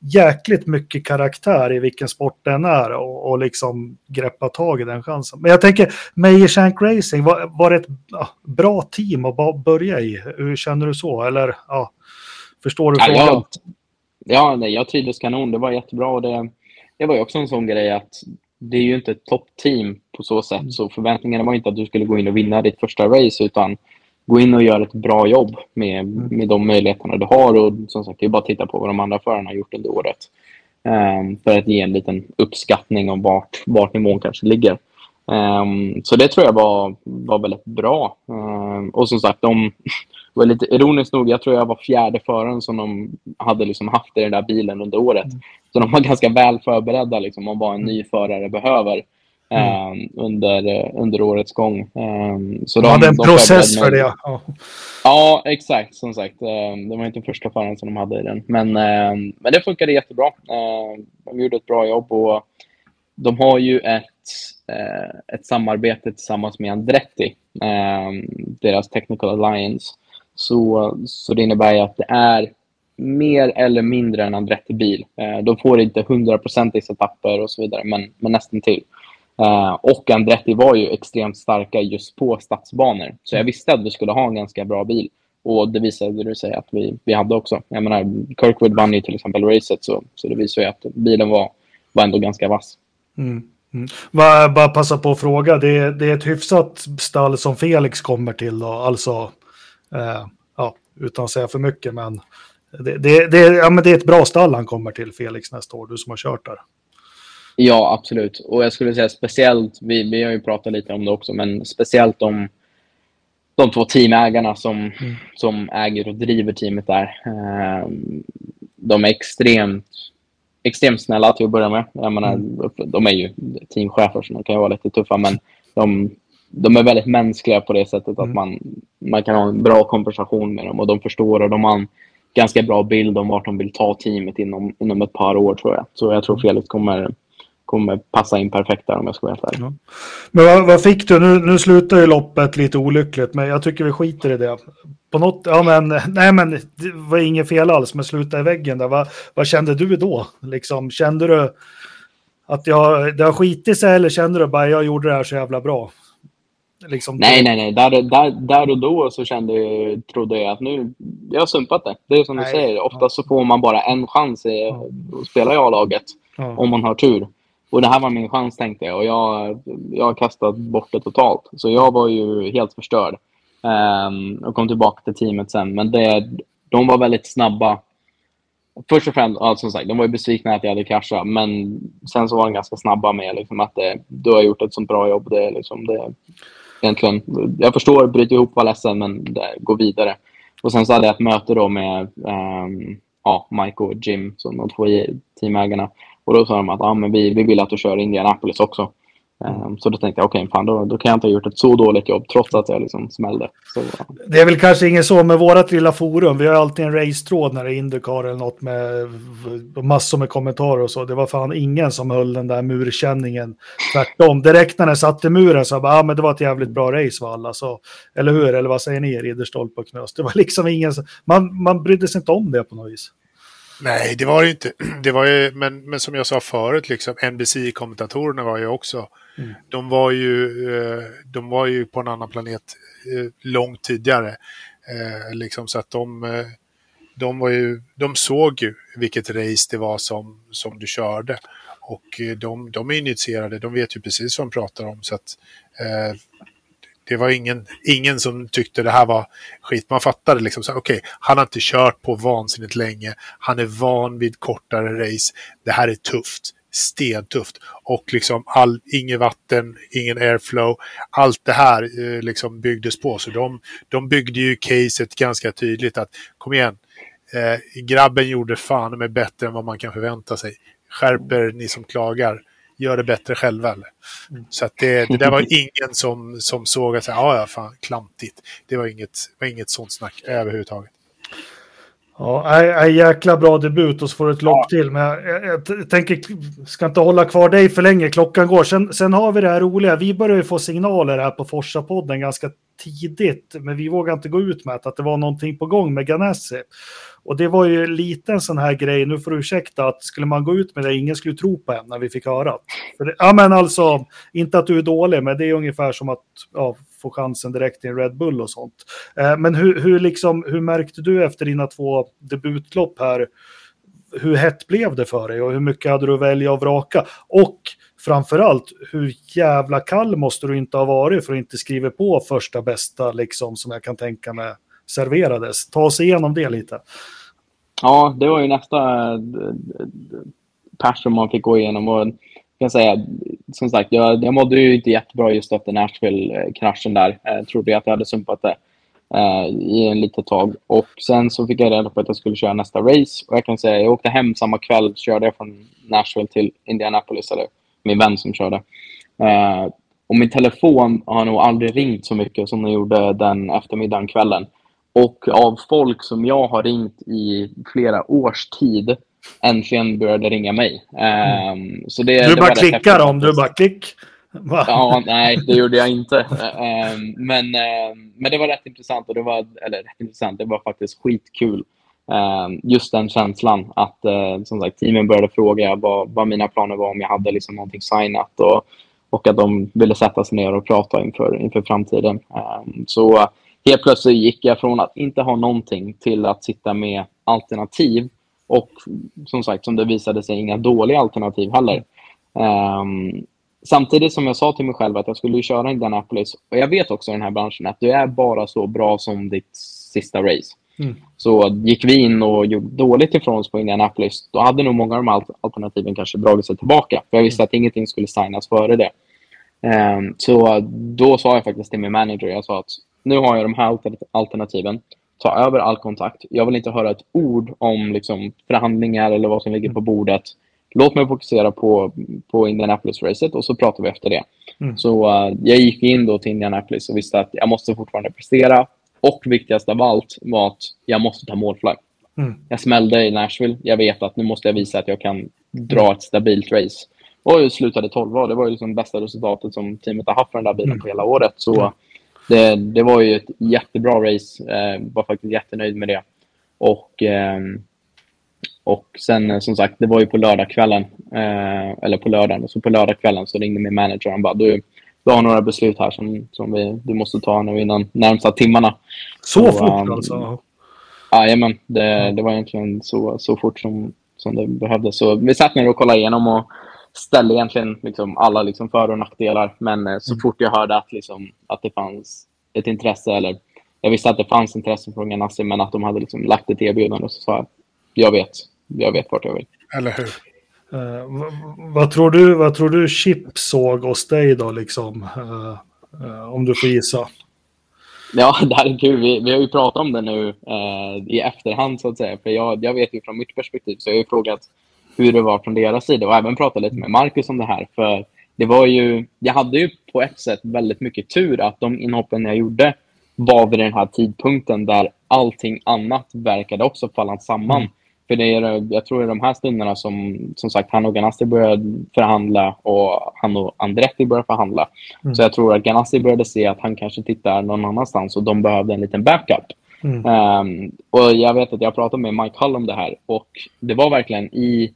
jäkligt mycket karaktär i vilken sport den är och, och liksom greppa tag i den chansen. Men jag tänker, Meyer Shank Racing, var, var det ett ja, bra team att börja i? Hur känner du så? Eller ja, förstår du frågan? Ja, ja nej, jag trivdes kanon. Det var jättebra. Och det, det var ju också en sån grej att det är ju inte ett toppteam på så sätt. Mm. Så förväntningarna var inte att du skulle gå in och vinna ditt första race utan gå in och göra ett bra jobb med, mm. med de möjligheterna du har. Och som sagt, det är bara att titta på vad de andra förarna har gjort under året. Um, för att ge en liten uppskattning om vart, vart nivån kanske ligger. Um, så det tror jag var, var väldigt bra. Um, och som sagt, de var lite ironiskt nog, jag tror jag var fjärde föraren som de hade liksom haft i den där bilen under året. Mm. Så de var ganska väl förberedda liksom, om vad en ny förare behöver. Mm. Ehm, under, under årets gång. Så de, hade en de process för det. Ja. ja, exakt. Som sagt, det var inte första föraren som de hade i den. Men, men det funkade jättebra. de gjorde ett bra jobb och de har ju ett, Eh, ett samarbete tillsammans med Andretti, ehm, deras Technical Alliance. Så, så det innebär att det är mer eller mindre en Andretti-bil. Eh, de får inte hundraprocentig setuper och så vidare, men, men nästan till. Eh, och Andretti var ju extremt starka just på stadsbanor. Så jag visste att vi skulle ha en ganska bra bil. Och det visade sig att vi, vi hade också. Jag menar, Kirkwood vann ju till exempel racet, så, så det visar ju att bilen var, var ändå ganska vass. Mm. Mm. Bara, bara passa på att fråga, det, det är ett hyfsat stall som Felix kommer till då, alltså, eh, ja, utan att säga för mycket, men det, det, det, ja, men det är ett bra stall han kommer till, Felix, nästa år, du som har kört där. Ja, absolut. Och jag skulle säga speciellt, vi, vi har ju pratat lite om det också, men speciellt de, de två teamägarna som, mm. som äger och driver teamet där. Eh, de är extremt, extremt snälla till att börja med. Jag menar, mm. De är ju teamchefer, så de kan ju vara lite tuffa, men de, de är väldigt mänskliga på det sättet mm. att man, man kan ha en bra konversation med dem och de förstår och de har en ganska bra bild om vart de vill ta teamet inom, inom ett par år, tror jag. Så jag tror mm. Felix kommer kommer passa in perfekt där om jag ska vara helt ja. Men vad, vad, fick du? Nu, nu slutar ju loppet lite olyckligt, men jag tycker vi skiter i det. På något, ja men, nej men det var inget fel alls, men sluta i väggen där. Vad, vad kände du då? Liksom, kände du att jag, det har skitit sig eller kände du bara jag gjorde det här så jävla bra? Liksom, nej, nej, nej. Där, där, där och då så kände jag, trodde jag att nu, jag har sumpat det. Det är som nej. du säger, oftast så får man bara en chans i, att spela i A-laget. Ja. Om man har tur. Och det här var min chans tänkte jag och jag, jag har kastat bort det totalt. Så jag var ju helt förstörd. Um, och kom tillbaka till teamet sen. Men det, de var väldigt snabba. Först och främst, alltså, som sagt, de var ju besvikna att jag hade kraschat. Men sen så var de ganska snabba med liksom, att det, du har gjort ett så bra jobb. Det, liksom, det, egentligen, jag förstår, bryt ihop, var ledsen, men det, gå vidare. Och sen så hade jag ett möte då med um, ja, Mike och Jim, som de två teamägarna. Och då sa de att ah, men vi, vi vill att du kör Indianapolis också. Um, så då tänkte jag, okej, okay, då, då kan jag inte ha gjort ett så dåligt jobb trots att jag liksom smällde. Så, Det är väl kanske inget så med vårat lilla forum. Vi har alltid en racetråd när det är Indycar eller något med massor med kommentarer och så. Det var fan ingen som höll den där murkänningen. Tvärtom, direkt när den satte muren så bara, ah, men det var ett jävligt bra race var alla. Så, eller hur? Eller vad säger ni, Ridderstolpe och Knös? Det var liksom ingen, man, man brydde sig inte om det på något vis. Nej, det var det inte. Det var ju, men, men som jag sa förut, liksom, NBC-kommentatorerna var ju också... Mm. De, var ju, eh, de var ju på en annan planet eh, långt tidigare. Eh, liksom, så att de, de, var ju, de såg ju vilket race det var som, som du körde. Och de, de är initierade, de vet ju precis vad de pratar om. Så att, det var ingen, ingen som tyckte det här var skit. Man fattade liksom, okej, okay, han har inte kört på vansinnigt länge. Han är van vid kortare race. Det här är tufft. Stentufft. Och liksom all, inget vatten, ingen airflow. Allt det här eh, liksom byggdes på. Så de, de byggde ju caset ganska tydligt att kom igen. Eh, grabben gjorde fan med bättre än vad man kan förvänta sig. Skärper ni som klagar gör det bättre själva. Eller? Så att det, det där var ingen som, som såg att ja, ja, fan, klantigt. Det var inget, var inget sånt snack överhuvudtaget. Ja, är, jäkla bra debut och så får du ett lopp ja. till. Men jag, jag, jag, tänker, ska inte hålla kvar dig för länge, klockan går. Sen, sen har vi det här roliga, vi börjar ju få signaler här på Forsa-podden ganska tidigt, men vi vågar inte gå ut med att det var någonting på gång med Ganassi. Och det var ju lite en sån här grej, nu får du ursäkta, att skulle man gå ut med det, ingen skulle tro på en när vi fick höra. Det, ja men alltså, inte att du är dålig, men det är ungefär som att ja, få chansen direkt i en Red Bull och sånt. Eh, men hur, hur, liksom, hur märkte du efter dina två debutlopp här, hur hett blev det för dig och hur mycket hade du att välja och vraka? Och framförallt, hur jävla kall måste du inte ha varit för att inte skriva på första bästa, liksom, som jag kan tänka mig serverades. Ta oss igenom det lite. Ja, det var ju nästa eh, pers som man fick gå igenom. Och kan säga, som sagt, jag, jag mådde ju inte jättebra just efter Nashville-kraschen där. Eh, jag trodde att jag hade sumpat det eh, i en litet tag. Och sen så fick jag reda på att jag skulle köra nästa race. Och jag kan säga, jag åkte hem samma kväll, körde jag från Nashville till Indianapolis, eller min vän som körde. Eh, och min telefon har nog aldrig ringt så mycket som den gjorde den eftermiddagen, kvällen. Och av folk som jag har ringt i flera års tid äntligen började ringa mig. Um, så det, du det bara klickar dem, du bara klick. Ja, nej, det gjorde jag inte. Um, men, um, men det var rätt intressant och det var, eller rätt intressant, det var faktiskt skitkul. just den känslan att uh, som sagt, teamen började fråga vad, vad mina planer var, om jag hade liksom någonting signat och, och att de ville sätta sig ner och prata inför, inför framtiden. så helt plötsligt gick jag från att inte ha någonting till att sitta med alternativ. Och som sagt, som det visade sig, inga dåliga alternativ heller. Um, samtidigt som jag sa till mig själv att jag skulle köra Indianapolis. Och jag vet också i den här branschen att du är bara så bra som ditt sista race. Mm. Så gick vi in och gjorde dåligt ifrån oss på Indianapolis, då hade nog många av de alternativen kanske dragit sig tillbaka. För jag visste att ingenting skulle signas före det. Um, så då sa jag faktiskt till min manager, jag sa att nu har jag de här alternativen. Ta över all kontakt. Jag vill inte höra ett ord om liksom, förhandlingar eller vad som ligger på bordet. Låt mig fokusera på, på Indianapolis-racet och så pratar vi efter det. Mm. Så uh, jag gick in då till Indianapolis och visste att jag måste fortfarande prestera. Och viktigast av allt var att jag måste ta målflagg. Mm. Jag smällde i Nashville. Jag vet att nu måste jag visa att jag kan dra ett stabilt race. Och jag slutade 12 Det var ju liksom bästa resultatet som teamet har haft för den där bilen mm. på hela året. Så mm det, det var ju ett jättebra race. Eh, var faktiskt jättenöjd med det. Och, ehm, och sen eh, som sagt, det var ju på lördagskvällen. Eh, eller på lördagen. Så på lördagskvällen så ringde min manager och bara du, du har några beslut här som, som vi, du måste ta nu innan närmsta timmarna. Så, så fort um, alltså? Jajamän, det, det var egentligen så, så fort som, som det behövdes. Så vi satt ner och kollade igenom och ställde egentligen liksom alla liksom för och nackdelar. Men eh, så mm. fort jag hörde att, liksom, att det fanns ett intresse, eller jag visste att det fanns intresse från Ganassi, men att de hade liksom lagt ett erbjudande, så sa jag, jag vet, jag vet vart jag vill. Eller hur? Uh, vad, tror du, vad tror du Chip såg hos dig då, liksom? Uh, uh, om du får gissa. Ja, det här är kul. Vi, vi har ju pratat om det nu i efterhand, så att säga. För jag, jag vet ju från mitt perspektiv, så jag har ju frågat hur det var från deras sida och även prata lite med Marcus om det här. För det var ju, jag hade ju på ett sätt väldigt mycket tur att de inhoppen jag gjorde var vid den här tidpunkten där allting annat verkade också falla samman. Mm. För det är, jag tror i de här stunderna som, som sagt, han och Ganassi började förhandla och han och Andretti började förhandla. Mm. Så jag tror att Ganassi började se att han kanske tittar någon annanstans och de behövde en liten backup. Mm. Um, och jag vet att jag pratade med Mike Hull om det här och det var verkligen i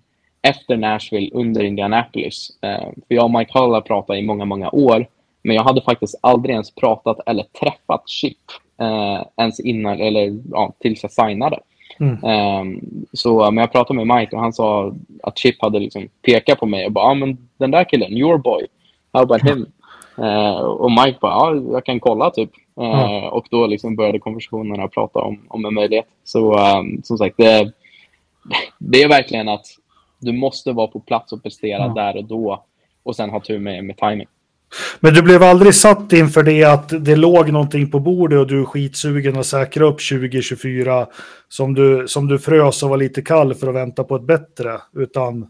efter Nashville under Indianapolis. Eh, för jag och Mike Hull har pratat i många, många år. Men jag hade faktiskt aldrig ens pratat eller träffat Chip eh, ens innan, eller ja, tills jag signade. Mm. Um, så, men jag pratade med Mike och han sa att Chip hade liksom pekat på mig och bara ah, men den där killen, your boy, how about him? Uh, och Mike bara ja, jag kan kolla typ. Uh, mm. Och då liksom började konversationerna prata om, om en möjlighet. Så um, som sagt, det, det är verkligen att du måste vara på plats och prestera ja. där och då och sen ha tur med, med timing. Men du blev aldrig satt inför det att det låg någonting på bordet och du är skitsugen att säkra upp 2024 som du, som du frös och var lite kall för att vänta på ett bättre, utan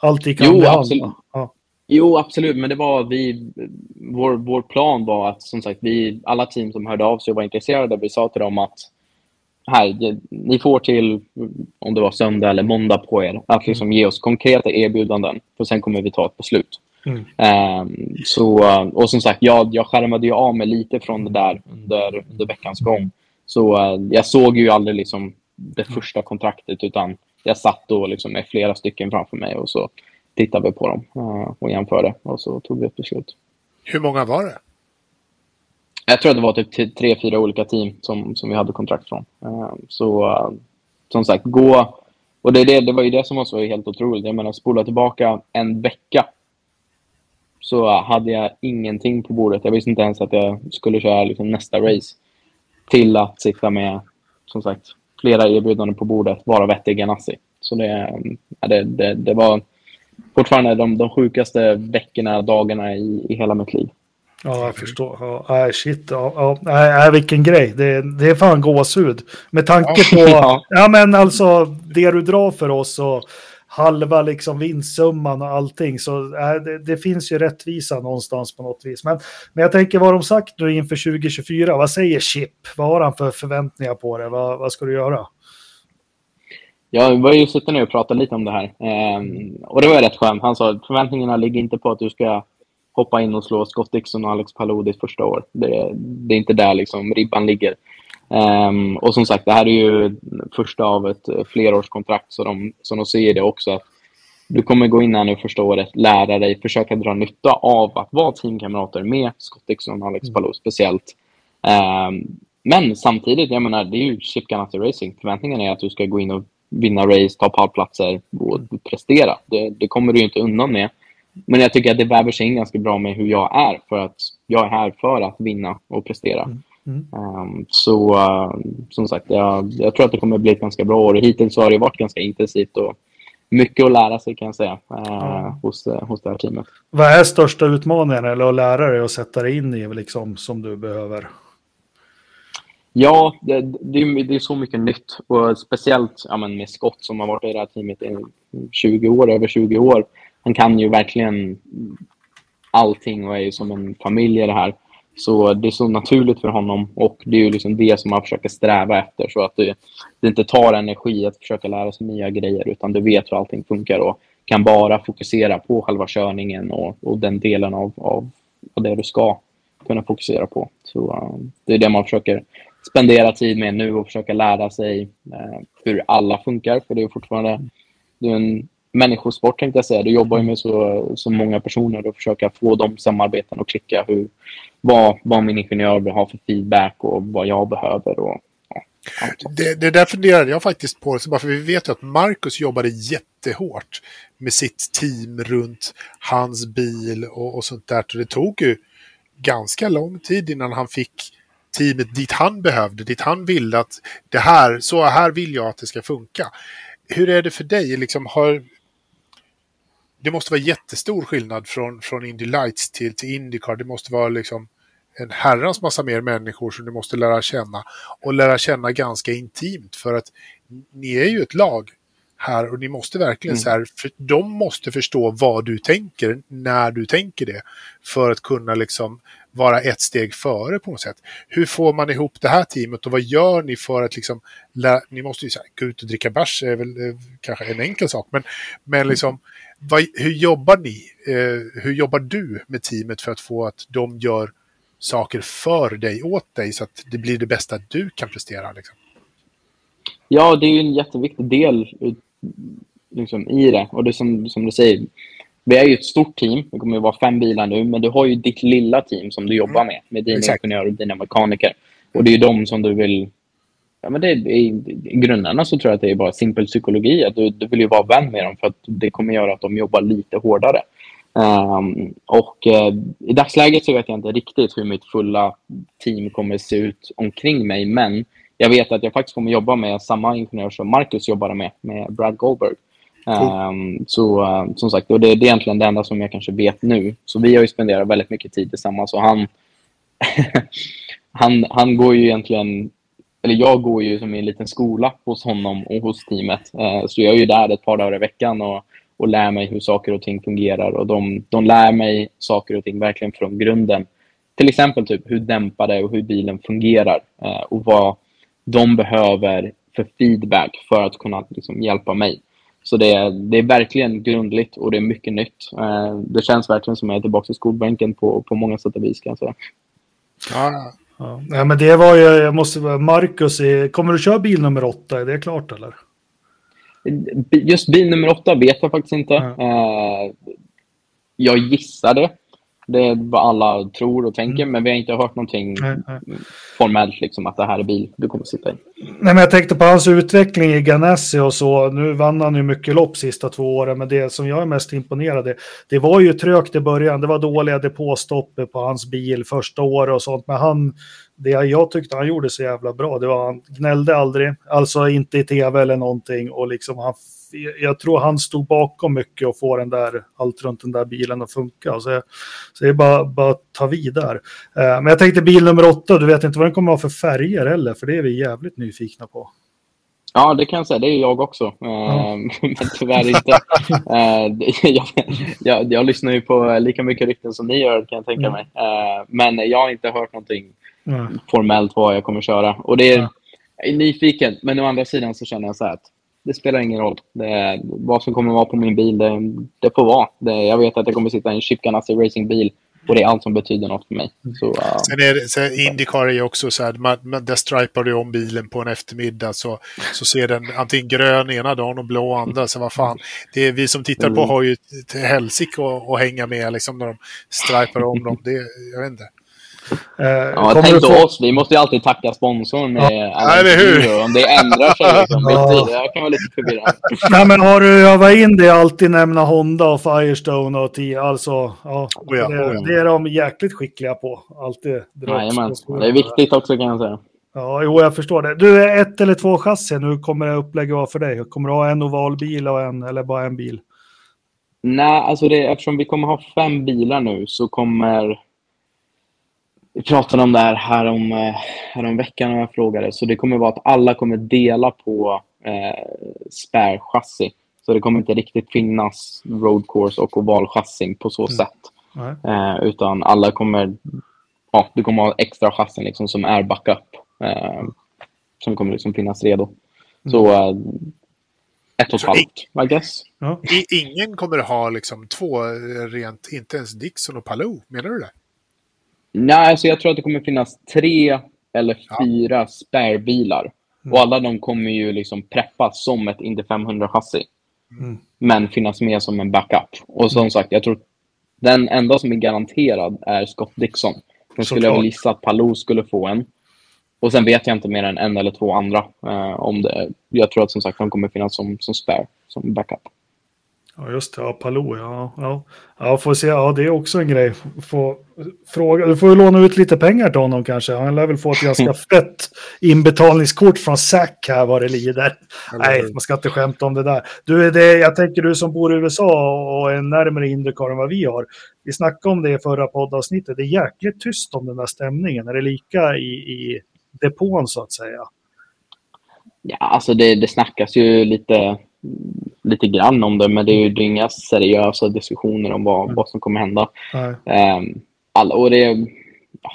allt gick Jo, absolut. Ja. Jo, absolut, men det var vi, vår, vår plan var att som sagt, vi, alla team som hörde av sig och var intresserade, vi sa till dem att här, ni får till, om det var söndag eller måndag på er, att liksom ge oss konkreta erbjudanden, för sen kommer vi ta ett beslut. Mm. Ehm, så, och som sagt, jag, jag skärmade ju av mig lite från det där under, under veckans gång. Så eh, jag såg ju aldrig liksom det första kontraktet, utan jag satt då liksom med flera stycken framför mig och så tittade vi på dem eh, och jämförde och så tog vi ett beslut. Hur många var det? Jag tror att det var typ tre, fyra olika team som, som vi hade kontrakt från. Eh, så eh, som sagt, gå... Och det, det, det var ju det som var så helt otroligt. Jag menar, spola tillbaka en vecka så hade jag ingenting på bordet. Jag visste inte ens att jag skulle köra liksom nästa race. Till att sitta med, som sagt, flera erbjudanden på bordet, varav ett Ganassi. Så det, eh, det, det, det var fortfarande de, de sjukaste veckorna, dagarna i, i hela mitt liv. Ja, jag förstår. Ja, shit. Ja, ja, nej, vilken grej. Det, det är fan gåshud. Med tanke på... Ja. Ja, men alltså det du drar för oss och halva liksom vinstsumman och allting. Så äh, det, det finns ju rättvisa någonstans på något vis. Men, men jag tänker vad de sagt nu inför 2024. Vad säger Chip? Vad har han för förväntningar på det? Vad, vad ska du göra? Ja, vi var ju suttit ner och pratat lite om det här. Ehm, och det var rätt skönt. Han sa förväntningarna ligger inte på att du ska hoppa in och slå Scott Dixon och Alex Palou ditt första år. Det, det är inte där liksom ribban ligger. Ehm, och som sagt, det här är ju första av ett flerårskontrakt, så de, så de säger det också. att Du kommer gå in här nu första året, lära dig, försöka dra nytta av att vara teamkamrater med Scott Dixon och Alex Palou speciellt. Ehm, men samtidigt, jag menar, det är ju Chip Ganassi Racing. Förväntningen är att du ska gå in och vinna race, ta pallplatser och prestera. Det, det kommer du inte undan med. Men jag tycker att det väver sig in ganska bra med hur jag är, för att jag är här för att vinna och prestera. Mm. Um, så uh, som sagt, jag, jag tror att det kommer bli ett ganska bra år. Hittills har det varit ganska intensivt och mycket att lära sig kan jag säga uh, hos, uh, hos det här teamet. Vad är största utmaningen eller att lära dig och sätta dig in i liksom, som du behöver? Ja, det, det, är, det är så mycket nytt. Och speciellt ja, med Scott som har varit i det här teamet i 20 år, över 20 år. Han kan ju verkligen allting och är ju som en familj i det här. Så det är så naturligt för honom och det är ju liksom det som man försöker sträva efter. Så att det, det inte tar energi att försöka lära sig nya grejer utan du vet hur allting funkar och kan bara fokusera på själva körningen och, och den delen av, av, av det du ska kunna fokusera på. Så uh, det är det man försöker spendera tid med nu och försöka lära sig uh, hur alla funkar. För det är fortfarande det är en människosport tänkte jag säga. Du jobbar ju med så, så många personer och försöka få de samarbeten att klicka. Hur, vad, vad min ingenjör vill ha för feedback och vad jag behöver. Och, ja. Det, det där funderade jag faktiskt på, så bara för vi vet ju att Marcus jobbade jättehårt med sitt team runt hans bil och, och sånt där. Så det tog ju ganska lång tid innan han fick teamet dit han behövde, dit han ville att det här, så här vill jag att det ska funka. Hur är det för dig? Liksom har, det måste vara jättestor skillnad från, från Indy Lights till, till Indycar. Det måste vara liksom en herrans massa mer människor som du måste lära känna. Och lära känna ganska intimt för att ni är ju ett lag här och ni måste verkligen Mm. så här, för de måste förstå vad du tänker när du tänker det. För att kunna liksom vara ett steg före på något sätt. Hur får man ihop det här teamet och vad gör ni för att liksom, lä- ni måste ju så här, gå ut och dricka bärs är väl eh, kanske en enkel sak, men, men liksom, vad, hur jobbar ni? Eh, hur jobbar du med teamet för att få att de gör saker för dig, åt dig, så att det blir det bästa du kan prestera? Liksom? Ja, det är ju en jätteviktig del ut- liksom, i det. Och det som, som du säger, vi är ju ett stort team. Det kommer ju vara fem bilar nu, men du har ju ditt lilla team som du jobbar med, med dina Exakt. ingenjörer och dina mekaniker. Och det är ju de som du vill... Ja, men det, i, grunderna så tror jag att det är bara simpel psykologi. Att du, du vill ju vara vän med dem för att det kommer göra att de jobbar lite hårdare. Ehm, och eh, i dagsläget så vet jag inte riktigt hur mitt fulla team kommer se ut omkring mig, men jag vet att jag faktiskt kommer jobba med samma ingenjör som Marcus jobbade med, med Brad Goldberg. Ehm, så eh, som sagt, och det, det är egentligen det enda som jag kanske vet nu. Så vi har ju spenderat väldigt mycket tid tillsammans och han, han, han går ju egentligen, eller jag går ju som i en liten skola hos honom och hos teamet. Eh, så jag är ju där ett par dagar i veckan och, och lär mig hur saker och ting fungerar. Och de, de lär mig saker och ting verkligen från grunden. Till exempel typ hur dämpade och hur bilen fungerar eh, och vad de behöver för feedback för att kunna liksom, hjälpa mig. Så det är, det är verkligen grundligt och det är mycket nytt. Eh, det känns verkligen som att jag är tillbaka i skolbänken på, på många sätt och vis. Kan jag säga. Ja, Ja. Men det var ju, jag måste vara, Marcus, kommer du köra bil nummer åtta? Är det klart eller? Just bil nummer åtta vet jag faktiskt inte. Ja. Eh, jag gissar det. Är vad alla tror och tänker, Mm. men vi har inte hört någonting Nej, nej. formellt liksom, att det här är bil du kommer sitta i. Nej, men jag tänkte på hans utveckling i Ganassi och så. Nu vann han ju mycket lopp sista två åren, men det som jag är mest imponerad av, det var ju trögt i början. Det var dåliga depåstopp på hans bil första året och sånt, men han, det jag tyckte han gjorde så jävla bra, det var han gnällde aldrig, alltså inte i tv eller någonting och liksom han jag tror han stod bakom mycket och få den där, allt runt den där bilen att funka. Så, så det är bara, bara att ta vid där. Eh, men jag tänkte bil nummer åtta, du vet inte vad den kommer att ha för färger heller, för det är vi jävligt nyfikna på. Ja, det kan jag säga. Det är jag också. Eh, Men tyvärr inte. Eh, jag, jag, jag lyssnar ju på lika mycket rykten som ni gör, kan jag tänka Mm. mig. Men jag har inte hört någonting Mm. formellt vad jag kommer köra. Och det är, jag är nyfiken, men å andra sidan så känner jag så här att det spelar ingen roll. Det vad som kommer vara på min bil, det, det får vara. Det, jag vet att jag kommer sitta i en Chip Ganassi racingbil och det är allt som betyder något för mig. Så, uh, Sen är det, sen Indycar är ju också så här, man, man, där stripar du om bilen på en eftermiddag så, så ser den antingen grön ena dagen och blå andra. Så vad fan, det är, vi som tittar på Mm. har ju till helsike att hänga med liksom när de stripar om dem. Det, jag vet inte. Eh, ja, kommer tänk få- oss. Vi måste ju alltid tacka sponsorn med alla eller hur? Om det ändrar sig liksom, Ja. Det kan vara lite förvirrande. Nej, men har du övat in det alltid nämna Honda och Firestone och T, alltså, ja, Oh ja, det, oh ja. det är de jäkligt skickliga på. Alltid Jajamän. Det är viktigt också kan jag säga. Ja, jo, jag förstår det. Du, är ett eller två chassi, nu kommer det upplägget vara för dig. Kommer du ha en ovalbil och en, eller bara en bil? Nej, alltså det, eftersom vi kommer ha fem bilar nu så kommer... Vi pratade om det här härom, eh, härom veckan när jag frågade. Så det kommer vara att alla kommer dela på eh, spärrchassi. Så det kommer inte riktigt finnas road course och ovalchassin på så Mm. sätt. Eh, utan alla kommer... Ja, du kommer ha extra chassin liksom som är backup. Eh, som kommer liksom finnas redo. Så eh, ett och ett halvt, I guess. Ja. I, ingen kommer ha liksom två rent, inte ens Dixon och Palou, menar du det? Nej, alltså jag tror att det kommer finnas tre eller Ja. fyra spärrbilar. Mm. Och alla de kommer ju liksom preppas som ett Indy 500-chassi. Mm. Men finnas med som en backup. Och som sagt, jag tror den enda som är garanterad är Scott Dixon. Sen skulle jag väl gissa att Palou skulle få en. Och sen vet jag inte mer än en eller två andra. Eh, om det. Jag tror att som sagt de kommer finnas som, som spare, som backup. Ja, just det. Ja, Palou, ja. Ja, ja får se. Ja, det är också en grej. Få, fråga. Du får ju låna ut lite pengar till honom kanske. Han lär väl få ett ganska fett inbetalningskort från SAC här vad det lider. Nej, man ska inte skämta om det där. Du, det, jag tänker du som bor i USA och är närmare Indycar än vad vi har. Vi snackade om det i förra poddavsnittet. Det är jäkligt tyst om den där stämningen. Är det lika i, i depån så att säga? Ja, alltså det, det snackas ju lite, lite grann om det, men det är ju det är inga seriösa diskussioner om vad, vad som kommer hända. Um, all, och det, ja,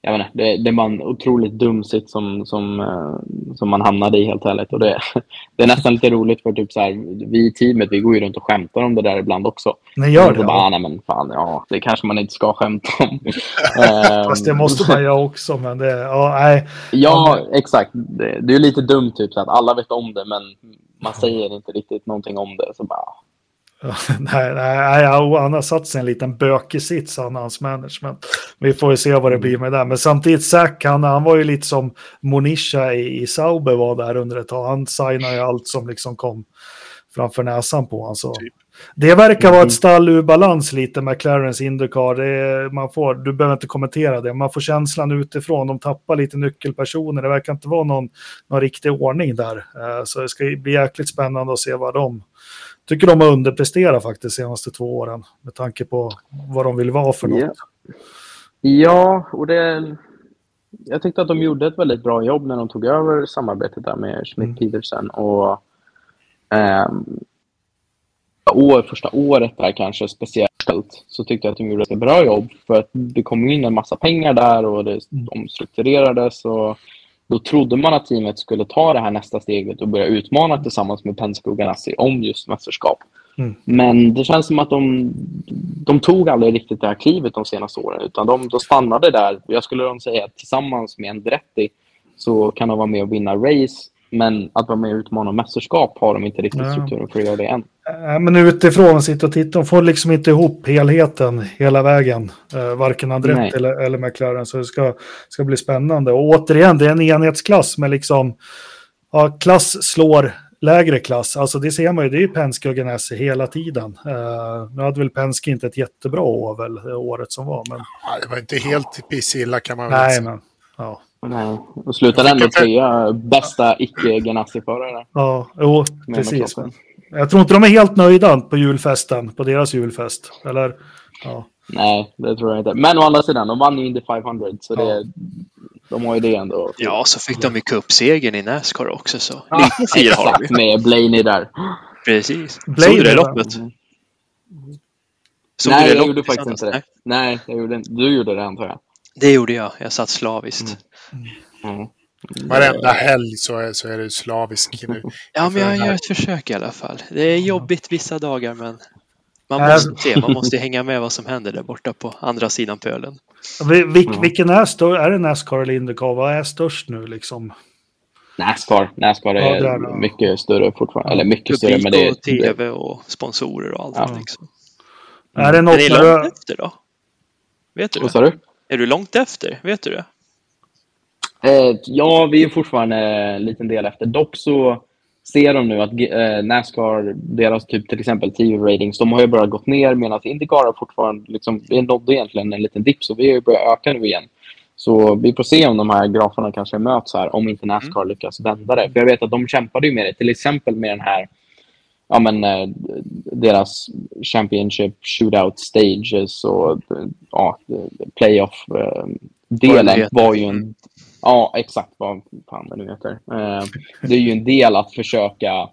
jag vet inte, det, det är bara en otroligt dum sitt som, som, eh, som man hamnade i helt ärligt. Och det, det är nästan lite roligt för typ så här, vi i teamet vi går ju runt och skämtar om det där ibland också. Ni gör det? Bara, Ja. "Ah, nej men fan, ja, det kanske man inte ska skämta om. Ehm, Fast det måste man göra också. Men det, ja, nej. Ja, exakt. Det, det är lite dumt typ så att alla vet om det men man säger inte riktigt någonting om det. Så bara, Ja, nej, nej, han har satt sig en liten bökig sits, han, hans management. Vi får ju se vad det blir med det. Men samtidigt, Zack, han, han var ju lite som Monisha i, i Sauber var där under ett tag. Han signade ju allt som liksom kom framför näsan på honom. Så. Typ. Det verkar vara ett stall ur balans lite med Clarence Indycar. Är, man får, du behöver inte kommentera det. Man får känslan utifrån. De tappar lite nyckelpersoner. Det verkar inte vara någon, någon riktig ordning där. Eh, Så det ska bli jäkligt spännande att se vad de tycker de har underpresterat faktiskt de senaste två åren. Med tanke på vad de vill vara för något. Ja. Ja, och det... Jag tyckte att de gjorde ett väldigt bra jobb när de tog över samarbetet där med Schmidt Mm. Petersen. Och, ehm, år, första året där kanske speciellt så tyckte jag att de gjorde ett bra jobb. För att det kom in en massa pengar där och det omstrukturerades. Och då trodde man att teamet skulle ta det här nästa steget och börja utmana tillsammans med Penske och Ganassi om just mästerskap. Mm. Men det känns som att de, de tog aldrig riktigt det här klivet de senaste åren. Utan de, de stannade där. Jag skulle säga att tillsammans med Andretti så kan de vara med och vinna race. Men att vara med och utmana mästerskap har de inte riktigt strukturen för att göra det än. Äh, men utifrån, sitta och titta, de får liksom inte ihop helheten hela vägen. Uh, varken Andretti eller, eller McLaren. Så det ska, ska bli spännande. Och återigen, det är en enhetsklass med liksom... Ja, klass slår lägre klass. Alltså det ser man ju, det är ju Penske och Ganassi hela tiden. Uh, nu hade väl Penske inte ett jättebra år väl, året som var. Men... Ja, det var inte helt pissilla kan man väl Nej, säga. Men, ja. Nej, och slutade ändå trea, bästa icke-Ganassi-förare. Ja, jo, precis. Jag tror inte de är helt nöjda på julfesten, på deras julfest. Eller, ja. Nej, det tror jag inte. Men å andra sidan, de vann ju Indy 500, så det, ja. de har ju det ändå. Ja, så fick de ju cupsegern i Nascar också, så ja, lite fira har de med Blaney där. Precis. Blaney Såg du det loppet? Mm. Såg Nej, jag gjorde faktiskt inte det. Nej, jag gjorde, du gjorde det antar jag. Det gjorde jag. Jag satt slaviskt. Mm. Mm. Varenda helg så är, så är det slavisk nu. Ja, men jag gör ett försök i alla fall. Det är jobbigt vissa dagar, men man måste se, man måste hänga med vad som händer där borta på andra sidan pölen. Vil, vilken är störst? Är det Nascar eller Indycar? Vad är störst nu liksom? Nascar. Nascar är, ja, är mycket större fortfarande. Eller mycket Publik större. Men det är, och tv och sponsorer och allt. Ja. Liksom. Mm. Är det något är ni långt efter då? Vet du Vad sa du? Är du långt efter? Vet du det? Eh, ja, vi är fortfarande en liten del efter. Dock så ser de nu att eh, Nascar, deras typ till exempel TV-ratings, de har ju bara gått ner medan Indycar har fortfarande, liksom, vi nådde egentligen en liten dipp så vi har ju börjat öka nu igen. Så vi får se om de här graferna kanske möts här, om inte Nascar mm. lyckas vända det. För jag vet att de kämpade ju med det, till exempel med den här ja, men, eh, deras Championship Shootout Stages och ja, playoff-delen eh, var ju en... Ja, exakt vad fan det nu heter. Eh, det är ju en del att försöka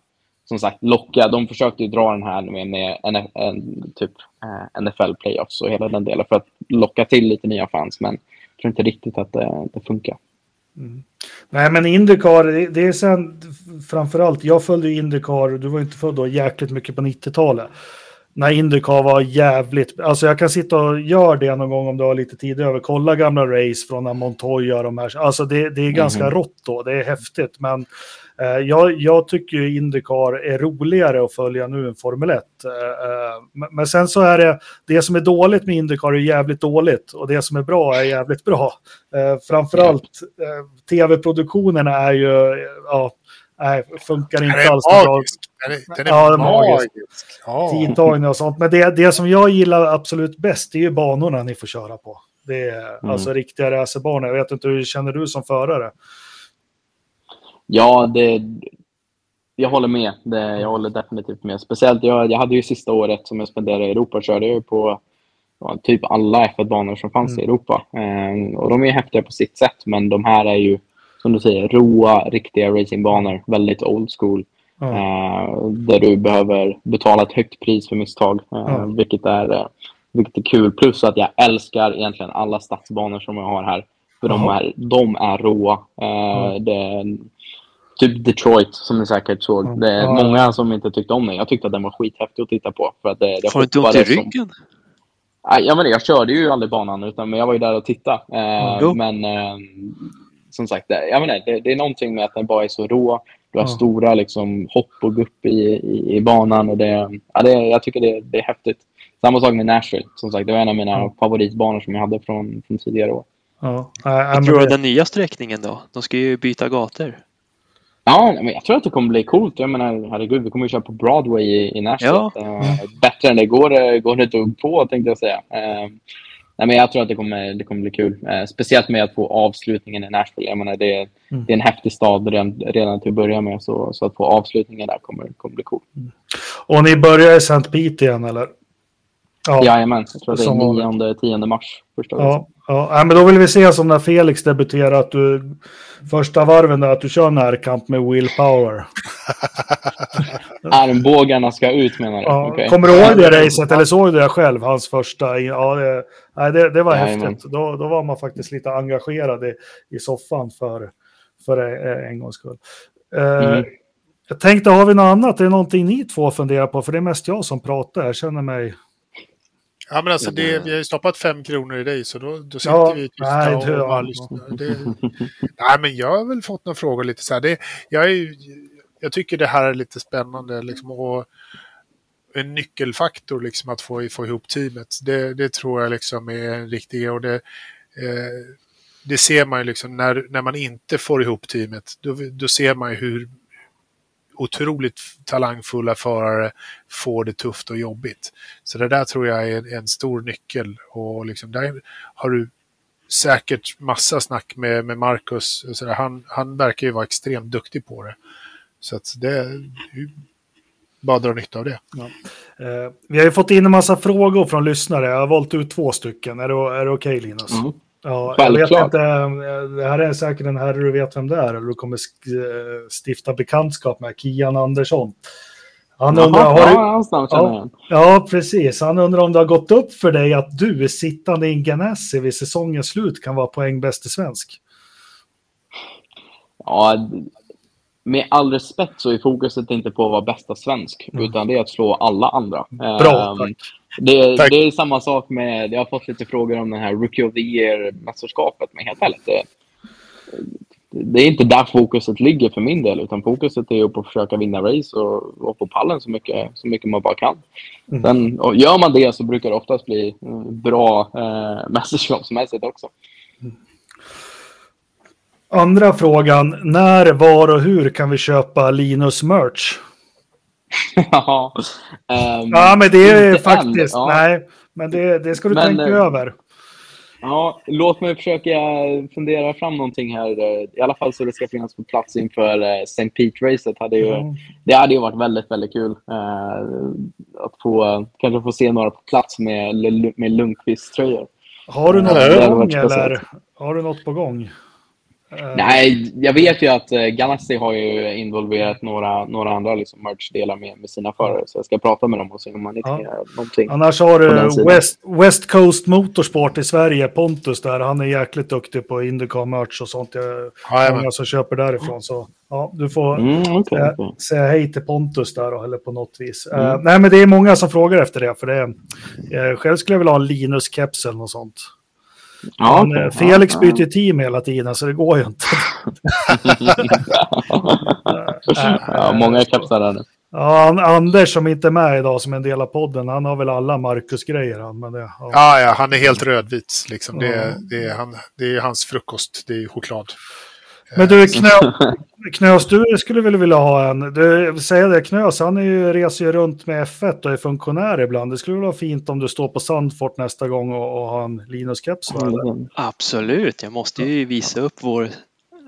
som sagt locka. De försökte ju dra den här med, med en, en, typ eh, NFL playoffs och hela den delen för att locka till lite nya fans. Men jag tror inte riktigt att det, det funkar. Mm. Nej, men Indycar, det, det är sen framförallt, jag följde Indycar, du var inte född då, jäkligt mycket på 90-talet. När Indycar var jävligt, alltså jag kan sitta och göra det någon gång om du har lite tid över, kolla gamla race från när Montoya och de här, alltså det, det är ganska mm. rått då, det är häftigt, men Eh, jag, jag tycker Indycar är roligare att följa nu än Formel 1. Eh, eh, men sen så är det, det som är dåligt med Indycar är jävligt dåligt och det som är bra är jävligt bra. Framförallt tv-produktionen är ju, ja, nej, funkar inte alls bra. Den är, den är ja, magisk. Tidtagning och sånt. Men det, det som jag gillar absolut bäst är ju banorna ni får köra på. Det är mm. alltså riktiga racerbanor. Jag vet inte hur känner du som förare? Ja, det, jag håller med. Det, jag håller definitivt med. Speciellt, jag, jag hade ju sista året som jag spenderade i Europa, körde jag på ja, typ alla F1-banor som fanns mm. i Europa. Eh, och de är häftiga på sitt sätt, men de här är ju, som du säger, roa, riktiga racingbanor. Väldigt old school. Mm. Eh, där du behöver betala ett högt pris för misstag, eh, mm. vilket, är, eh, vilket är kul. Plus att jag älskar egentligen alla stadsbanor som jag har här. För de är, de är råa. Eh, det, Typ Detroit, som ni säkert såg. Mm. Det är ja. många som inte tyckte om den. Jag tyckte att den var skithäftig att titta på. För att det, det Får du inte ont i ryggen? Som... Nej, jag, menar, jag körde ju aldrig banan, utan, men jag var ju där och tittade. Eh, mm. Men eh, som sagt, det, jag menar, det, det, är någonting med att den bara är så rå. Du har mm. stora liksom, hopp och gupp i, i, i banan. Och det, ja, det, jag tycker det, det är häftigt. Samma sak med Nashville. Som sagt, det var en av mina favoritbanor som jag hade från, från tidigare år. Ja, jag tror du den nya sträckningen då? De ska ju byta gator. Ja, men jag tror att det kommer bli coolt. Jag menar, herregud, vi kommer ju köra på Broadway i, i Nashville. Ja. Uh, bättre än det går, går det dugg på, tänkte jag säga. Uh, nej, men jag tror att det kommer, det kommer bli kul. Uh, speciellt med att få avslutningen i Nashville. Jag menar, det, mm. det är en häftig stad redan, redan till att börja med, så, så att få avslutningen där kommer, kommer bli coolt. Mm. Och ni börjar i St. Pete igen, eller? Ja, Jajamän, jag tror det är 9-10 mars. Första gången. ja, ja. Nej, men då vill vi se som när Felix debuterar att du första varven där att du kör närkamp med willpower. Armbågarna ska ut menar du? Ja, Okej. Kommer du ihåg det racet eller såg du det själv, hans första? Ja, det, nej, det, det var Jajamän. häftigt. Då, då var man faktiskt lite engagerad i, i soffan för, för eh, en gångs skull. Eh, Mm. Jag tänkte, har vi något annat? Är det någonting ni två funderar på? För det är mest jag som pratar. Jag känner mig... Ja, men alltså det, vi har ju stoppat fem kronor i dig så då, då sitter Ja, vi tysta nej, och bara lyssnar. Det, nej, men jag har väl fått några frågor lite så här. Det, jag, är, jag tycker det här är lite spännande liksom, och en nyckelfaktor liksom, att få, få ihop teamet. Det, det tror jag liksom är en riktig. Och det, eh, det ser man ju liksom när, när man inte får ihop teamet. Då, då ser man ju hur otroligt talangfulla förare får det tufft och jobbigt. Så det där tror jag är en, en stor nyckel. Och liksom där har du säkert massa snack med, med Marcus. och Så där. Han, han verkar ju vara extremt duktig på det. Så att det bara dra nytta av det. Eh, vi har ju fått in en massa frågor från lyssnare. Jag har valt ut två stycken. Är det, är det okej Linus? Mm. Ja, jag vet Självklart. inte, eh, det här är säkert en herre du vet vem det är, eller du kommer eh, stifta bekantskap med, Kian Andersson. Han undrar, Jaha, har ja, du, ja, igen. ja, precis. Han undrar om det har gått upp för dig att du, sittande i en Ganassi vid säsongens slut, kan vara poängbäst i svensk. Ja, med all respekt så är fokuset inte på att vara bästa svensk, Mm. utan det är att slå alla andra. Bra, Ehm, tack. Det, Tack. det är samma sak med, jag har fått lite frågor om den här Rookie of the Year-mästerskapet, men helt ärligt, det, det är inte där fokuset ligger för min del, utan fokuset är på att försöka vinna race och vara på pallen så mycket, så mycket man bara kan. Mm. Sen, och gör man det så brukar det oftast bli eh, bra eh, mästerskapsmässigt också. Andra frågan, när, var och hur kan vi köpa Linus merch? Ja, ehm, Ja, men det är faktiskt, Ja. nej, men det, det ska du Men, tänka eh, över. Ja, låt mig försöka fundera fram någonting här. eh, I alla fall så det ska finnas på plats inför eh, St. Pete-racet. Hade ju, Mm. Det hade ju varit väldigt, väldigt kul eh, att få, kanske få se några på plats med, med Lundqvist-tröjor. Har du något på gång eller? Har du något på gång? Eh, Nej, jag vet ju att eh, Ganassi har ju involverat några, några andra liksom merch-delar med, med sina förare. Så jag ska prata med dem och se om man inte Ja. någonting. Annars har du. West, West Coast Motorsport i Sverige, Pontus där. Han är jäkligt duktig på Indycar merch och sånt. Jag Jajamän. många som köper därifrån. Så ja, du får Mm, okej, säga, okej. säga hej till Pontus där då, eller på något vis. Eh, Mm. nej, men det är många som frågar efter det. För det eh, själv skulle jag vilja ha en Linus-keps eller något sånt. Ja, Men, eh, Felix byter ju team hela tiden, så det går ju inte. ja, många där nu. Ja, An- Anders som inte är med idag som är en del av podden, han har väl alla Marcus-grejer. han, Men det, ja. Ja, ja, han är helt rödvit. Liksom. Det, Ja. är- det, är han, det är hans frukost. Det är choklad. Men du, Knö, Knös, du skulle väl vilja ha en... Du säger det, Knös, han är ju, reser ju runt med F1 och är funktionär ibland. Det skulle väl vara fint om du står på Sandfort nästa gång och, och har en Linus-keps? Mm. Absolut, jag måste ju visa upp vår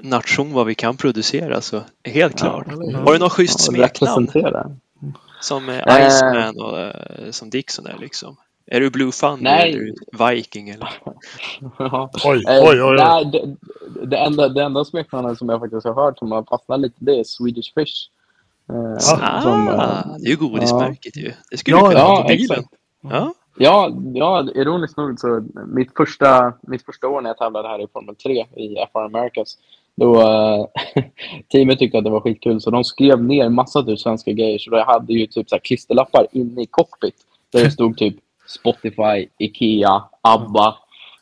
nation vad vi kan producera så helt klart. Har du någon schysst Ja, smeknamn som eh, Eh. Iceman och eh, som Dixon är liksom? Är du Blue Thunder Nej. eller är du Viking eller? Ja. Oj, Eh, oj, oj. oj. nej, det, det enda, det enda smeknamnet som jag faktiskt har hört som har fastnat lite, det är Swedish Fish. Eh, som, eh, Ah, det är ju godismärket ju. Det skulle Ja, du kunna ja, ha på bilen. exakt. Ja, Ja, ja, ironiskt nog så mitt första, mitt första år när jag tävlade här i Formel 3 i FR Americas, då eh, teamet tyckte att det var skitkul så de skrev ner massa typ svenska grejer. Så jag hade ju typ så här klisterlappar inne i cockpit där det stod typ Spotify, Ikea, ABBA,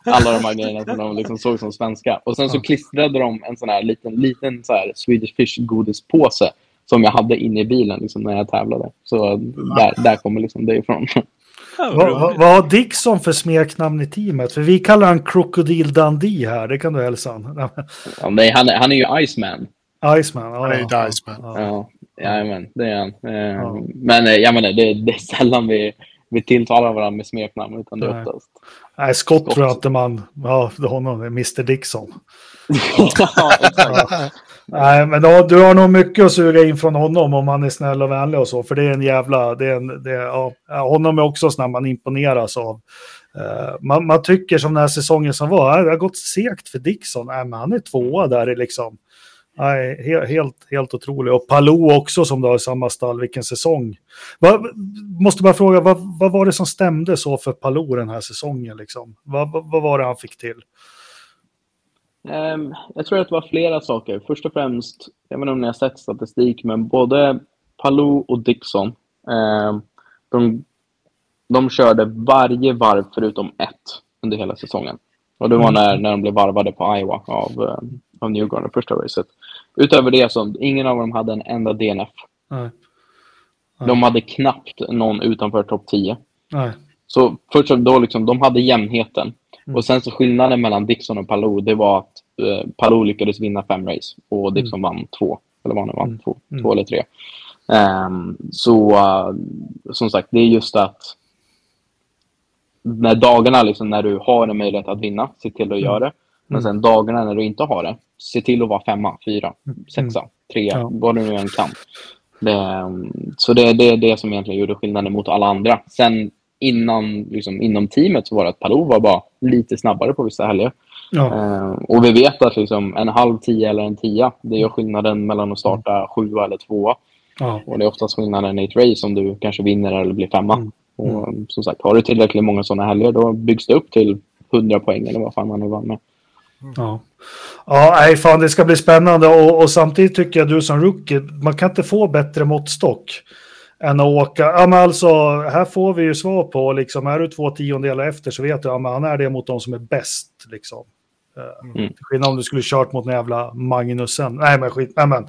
alla de här grejerna som de liksom såg som svenska. Och sen så klistrade de en sån här liten, liten så här Swedish Fish godispåse som jag hade inne i bilen liksom, när jag tävlade. Så där, där kommer liksom det ifrån. vad har Dixon för smeknamn i teamet? För vi kallar han Crocodile Dundee här, det kan du hälsa han. Ja, nej, han, är- han är ju Iceman. Iceman. Ja, Han är ju ja, Iceman. ja. Ja, jajamän, det är han. Eh, Ja. Men eh, jag menar, det, det är sällan vi, vi tilltalar varandra med smeknamn, utan det är Nej. oftast... Nej, Scott Scott. tror jag inte man... Ja, honom, Mr Dixon. ja. Nej, men då, du har nog mycket att suga in från honom om han är snäll och vänlig och så. För det är en jävla... Det är en, det är, ja, honom är också sån man imponeras av. Uh, man, man, tycker som den här säsongen som var, det har gått segt för Dixon. Nej, men han är tvåa där i liksom... Nej, helt, helt, helt otrolig. Och Palou också som du har i samma stall, vilken säsong. Va, måste bara fråga, vad, vad var det som stämde så för Palou den här säsongen? Liksom? Vad, vad var det han fick till? Um, jag tror att det var flera saker. Först och främst, jag vet inte om ni har sett statistik, men både Palou och Dixon, um, de, de körde varje varv förutom ett under hela säsongen. Och det var mm. när, när de blev varvade på Iowa av, um, av Newgarden första racet. Utöver det så ingen av dem hade en enda DNF. Nej. Nej. De hade knappt någon utanför topp 10. Nej. Så först då liksom, de hade jämnheten. Mm. Och sen så skillnaden mellan Dixon och Palou, det var att eh, Palou lyckades vinna fem race och mm. Dixon mm. vann två. Eller vad han vann, mm. två, mm. två eller tre. Um, så uh, som sagt, det är just att när dagarna liksom, när du har en möjlighet att vinna, se till att mm. göra det. Men sen dagarna när du inte har det, se till att vara femma, fyra, sexa, trea, ja. vad du nu än kan. Det, så det, är det som egentligen gjorde skillnaden mot alla andra. Sen innan, liksom, inom teamet så var det att Palou var bara lite snabbare på vissa helger. Ja. Uh, och vi vet att liksom, en halv tia eller en tia, det gör skillnaden mellan att starta mm. sjua eller tvåa. Ja. Och det är oftast skillnaden i ett race om du kanske vinner eller blir femma. Mm. Mm. Och som sagt, har du tillräckligt många sådana helger då byggs det upp till 100 poäng eller vad fan man nu vann med. Ja. Ja, nej, fan det ska bli spännande och, och, samtidigt tycker jag du som rookie, man kan inte få bättre måttstock än att åka. Ja, men alltså, här får vi ju svar på, liksom, är du två tiondelar efter så vet du, ja, men han är det mot de som är bäst. Liksom. Eh, mm. skillnad om du skulle kört mot den jävla Magnusen. Nej, men skit. Nej, men,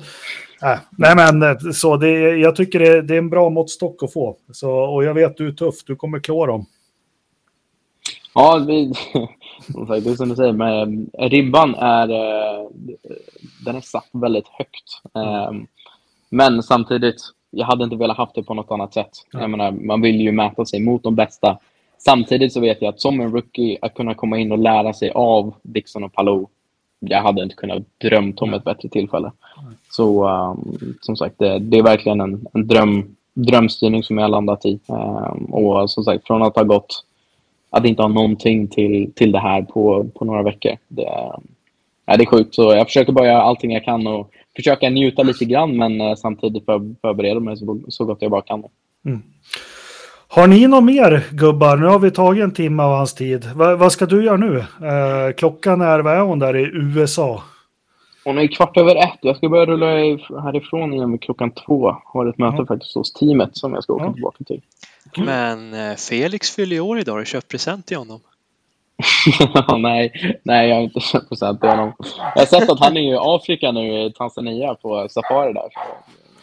nej, nej, men eh, så det, jag tycker det, det är en bra måttstock att få. Så, och jag vet du är tuff, du kommer klå dem. Ja, vi, det är som du säger, men ribban är, eh, den är satt väldigt högt. Mm. Men samtidigt, jag hade inte velat haft det på något annat sätt. Jag menar, man vill ju mäta sig mot de bästa. Samtidigt så vet jag att som en rookie, att kunna komma in och lära sig av Dixon och Palou, jag hade inte kunnat drömt om ett bättre tillfälle. Så um, som sagt, det, det, är verkligen en, en dröm, drömstyrning som jag har landat i. Um, och som sagt, från att ha gått, att inte ha någonting till, till det här på, på några veckor. Det, ja, det är sjukt. Så jag försöker bara göra allting jag kan och försöka njuta lite grann men eh, samtidigt för, förbereda mig så, så gott jag bara kan. Mm. Har ni något mer gubbar? Nu har vi tagit en timme av hans tid. Va, vad ska du göra nu? Eh, klockan är, vad är hon där i USA? Hon är kvart över ett. Jag ska börja rulla härifrån igen klockan två. Har ett möte mm. faktiskt hos teamet som jag ska åka mm. tillbaka till. Men eh, Felix fyller år idag. Har du köpt present till honom? nej, nej, jag har inte köpt present till honom. Jag har sett att han är i Afrika nu, i Tanzania, på safari där. Så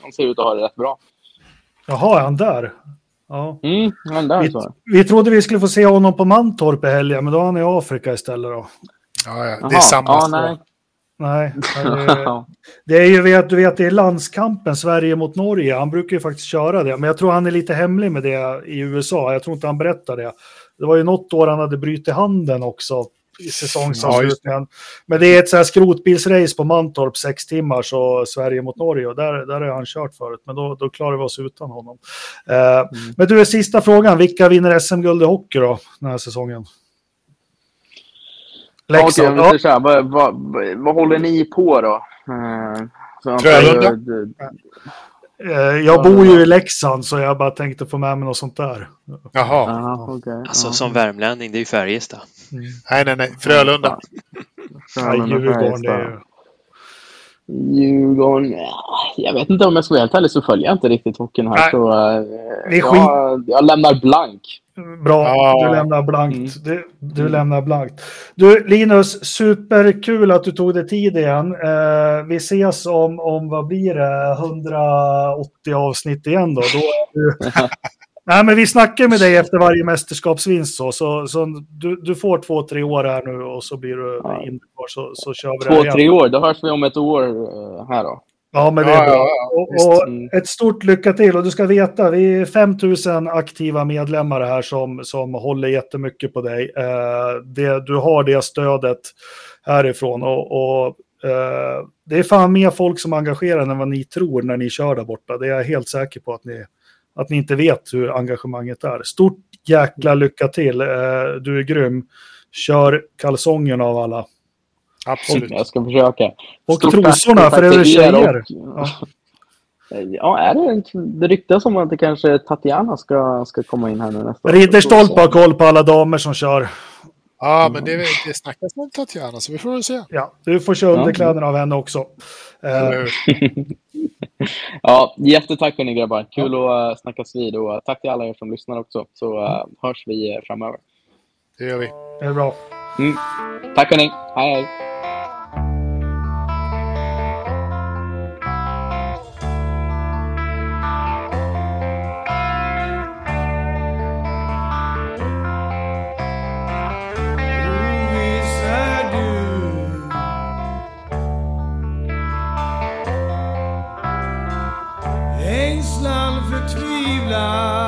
han ser ut att ha det rätt bra. Jaha, är han där? Ja. Mm, han där, vi, vi trodde vi skulle få se honom på Mantorp i helgen, men då är han i Afrika istället då. Ja, ja. det är samma ja, nej. det, är ju, du vet, det är landskampen Sverige mot Norge. Han brukar ju faktiskt köra det, men jag tror han är lite hemlig med det i USA. Jag tror inte han berättar det. Det var ju något år han hade brutit handen också i säsongsavslutningen. Ja, Men det är ett så här skrotbilsrace på Mantorp, sex timmar, så Sverige mot Norge. Och där, där har han kört förut, men då, då klarar vi oss utan honom. Uh, mm. Men du, sista frågan. Vilka vinner SM-guld i hockey då, den här säsongen? Leksand. Ja, okay, ja. vad, vad, vad, håller ni på då? Uh, Frölunda? Eh, jag bor ju i Leksand så jag bara tänkte få med mig något sånt där. Jaha. Aha, okay. Alltså som värmlänning, det är ju Färjestad. Mm. Nej, nej, nej. Frölunda. Frölunda Djurgården, det är Djurgården, jag vet inte om jag ska vara helt ärlig så följer jag inte riktigt hockeyn här. Nej. Så, uh, jag, jag lämnar blank. Bra, ja. du lämnar blankt. Mm. Du, du mm. lämnar blankt. Du, Linus, superkul att du tog dig tid igen. Eh, vi ses om, om, vad blir det, 180 avsnitt igen då. då du... Nej, men vi snackar med dig efter varje mästerskapsvinst så, så, så du, du, får två, tre år här nu och så blir du ja. in så, så kör vi Två, tre år, då hörs vi om ett år eh, här då. Ja, men det är bra. Ja, ja, och, och, mm. ett stort lycka till. Och du ska veta, vi är 5000 aktiva medlemmar här som, som håller jättemycket på dig. Eh, det, du har det stödet härifrån. Och, och Eh, det är fan mer folk som engagerar än vad ni tror när ni kör där borta. Det är jag helt säker på att ni, att ni inte vet hur engagemanget är. Stort jäkla lycka till. Eh, du är grym. Kör kalsongerna av alla. Absolut. Jag ska försöka. Och Stort trosorna för er till tjejer. och- Ja. Ja, är det, det ryktas om att det kanske Tatiana ska, ska komma in här nu nästa år. Ridderstolpe har koll på alla damer som kör. Ja, men det, det snackas om Tatjana, så vi får väl se. Ja, du får köra Ja. underkläderna av henne också. Eh? Ja, jättetack hörni grabbar. Kul att uh, snackas vid och eh, tack till alla er som lyssnar också. Så uh, hörs vi eh, framöver. Det gör vi. det är bra. Tack hörni. Hej hej. now.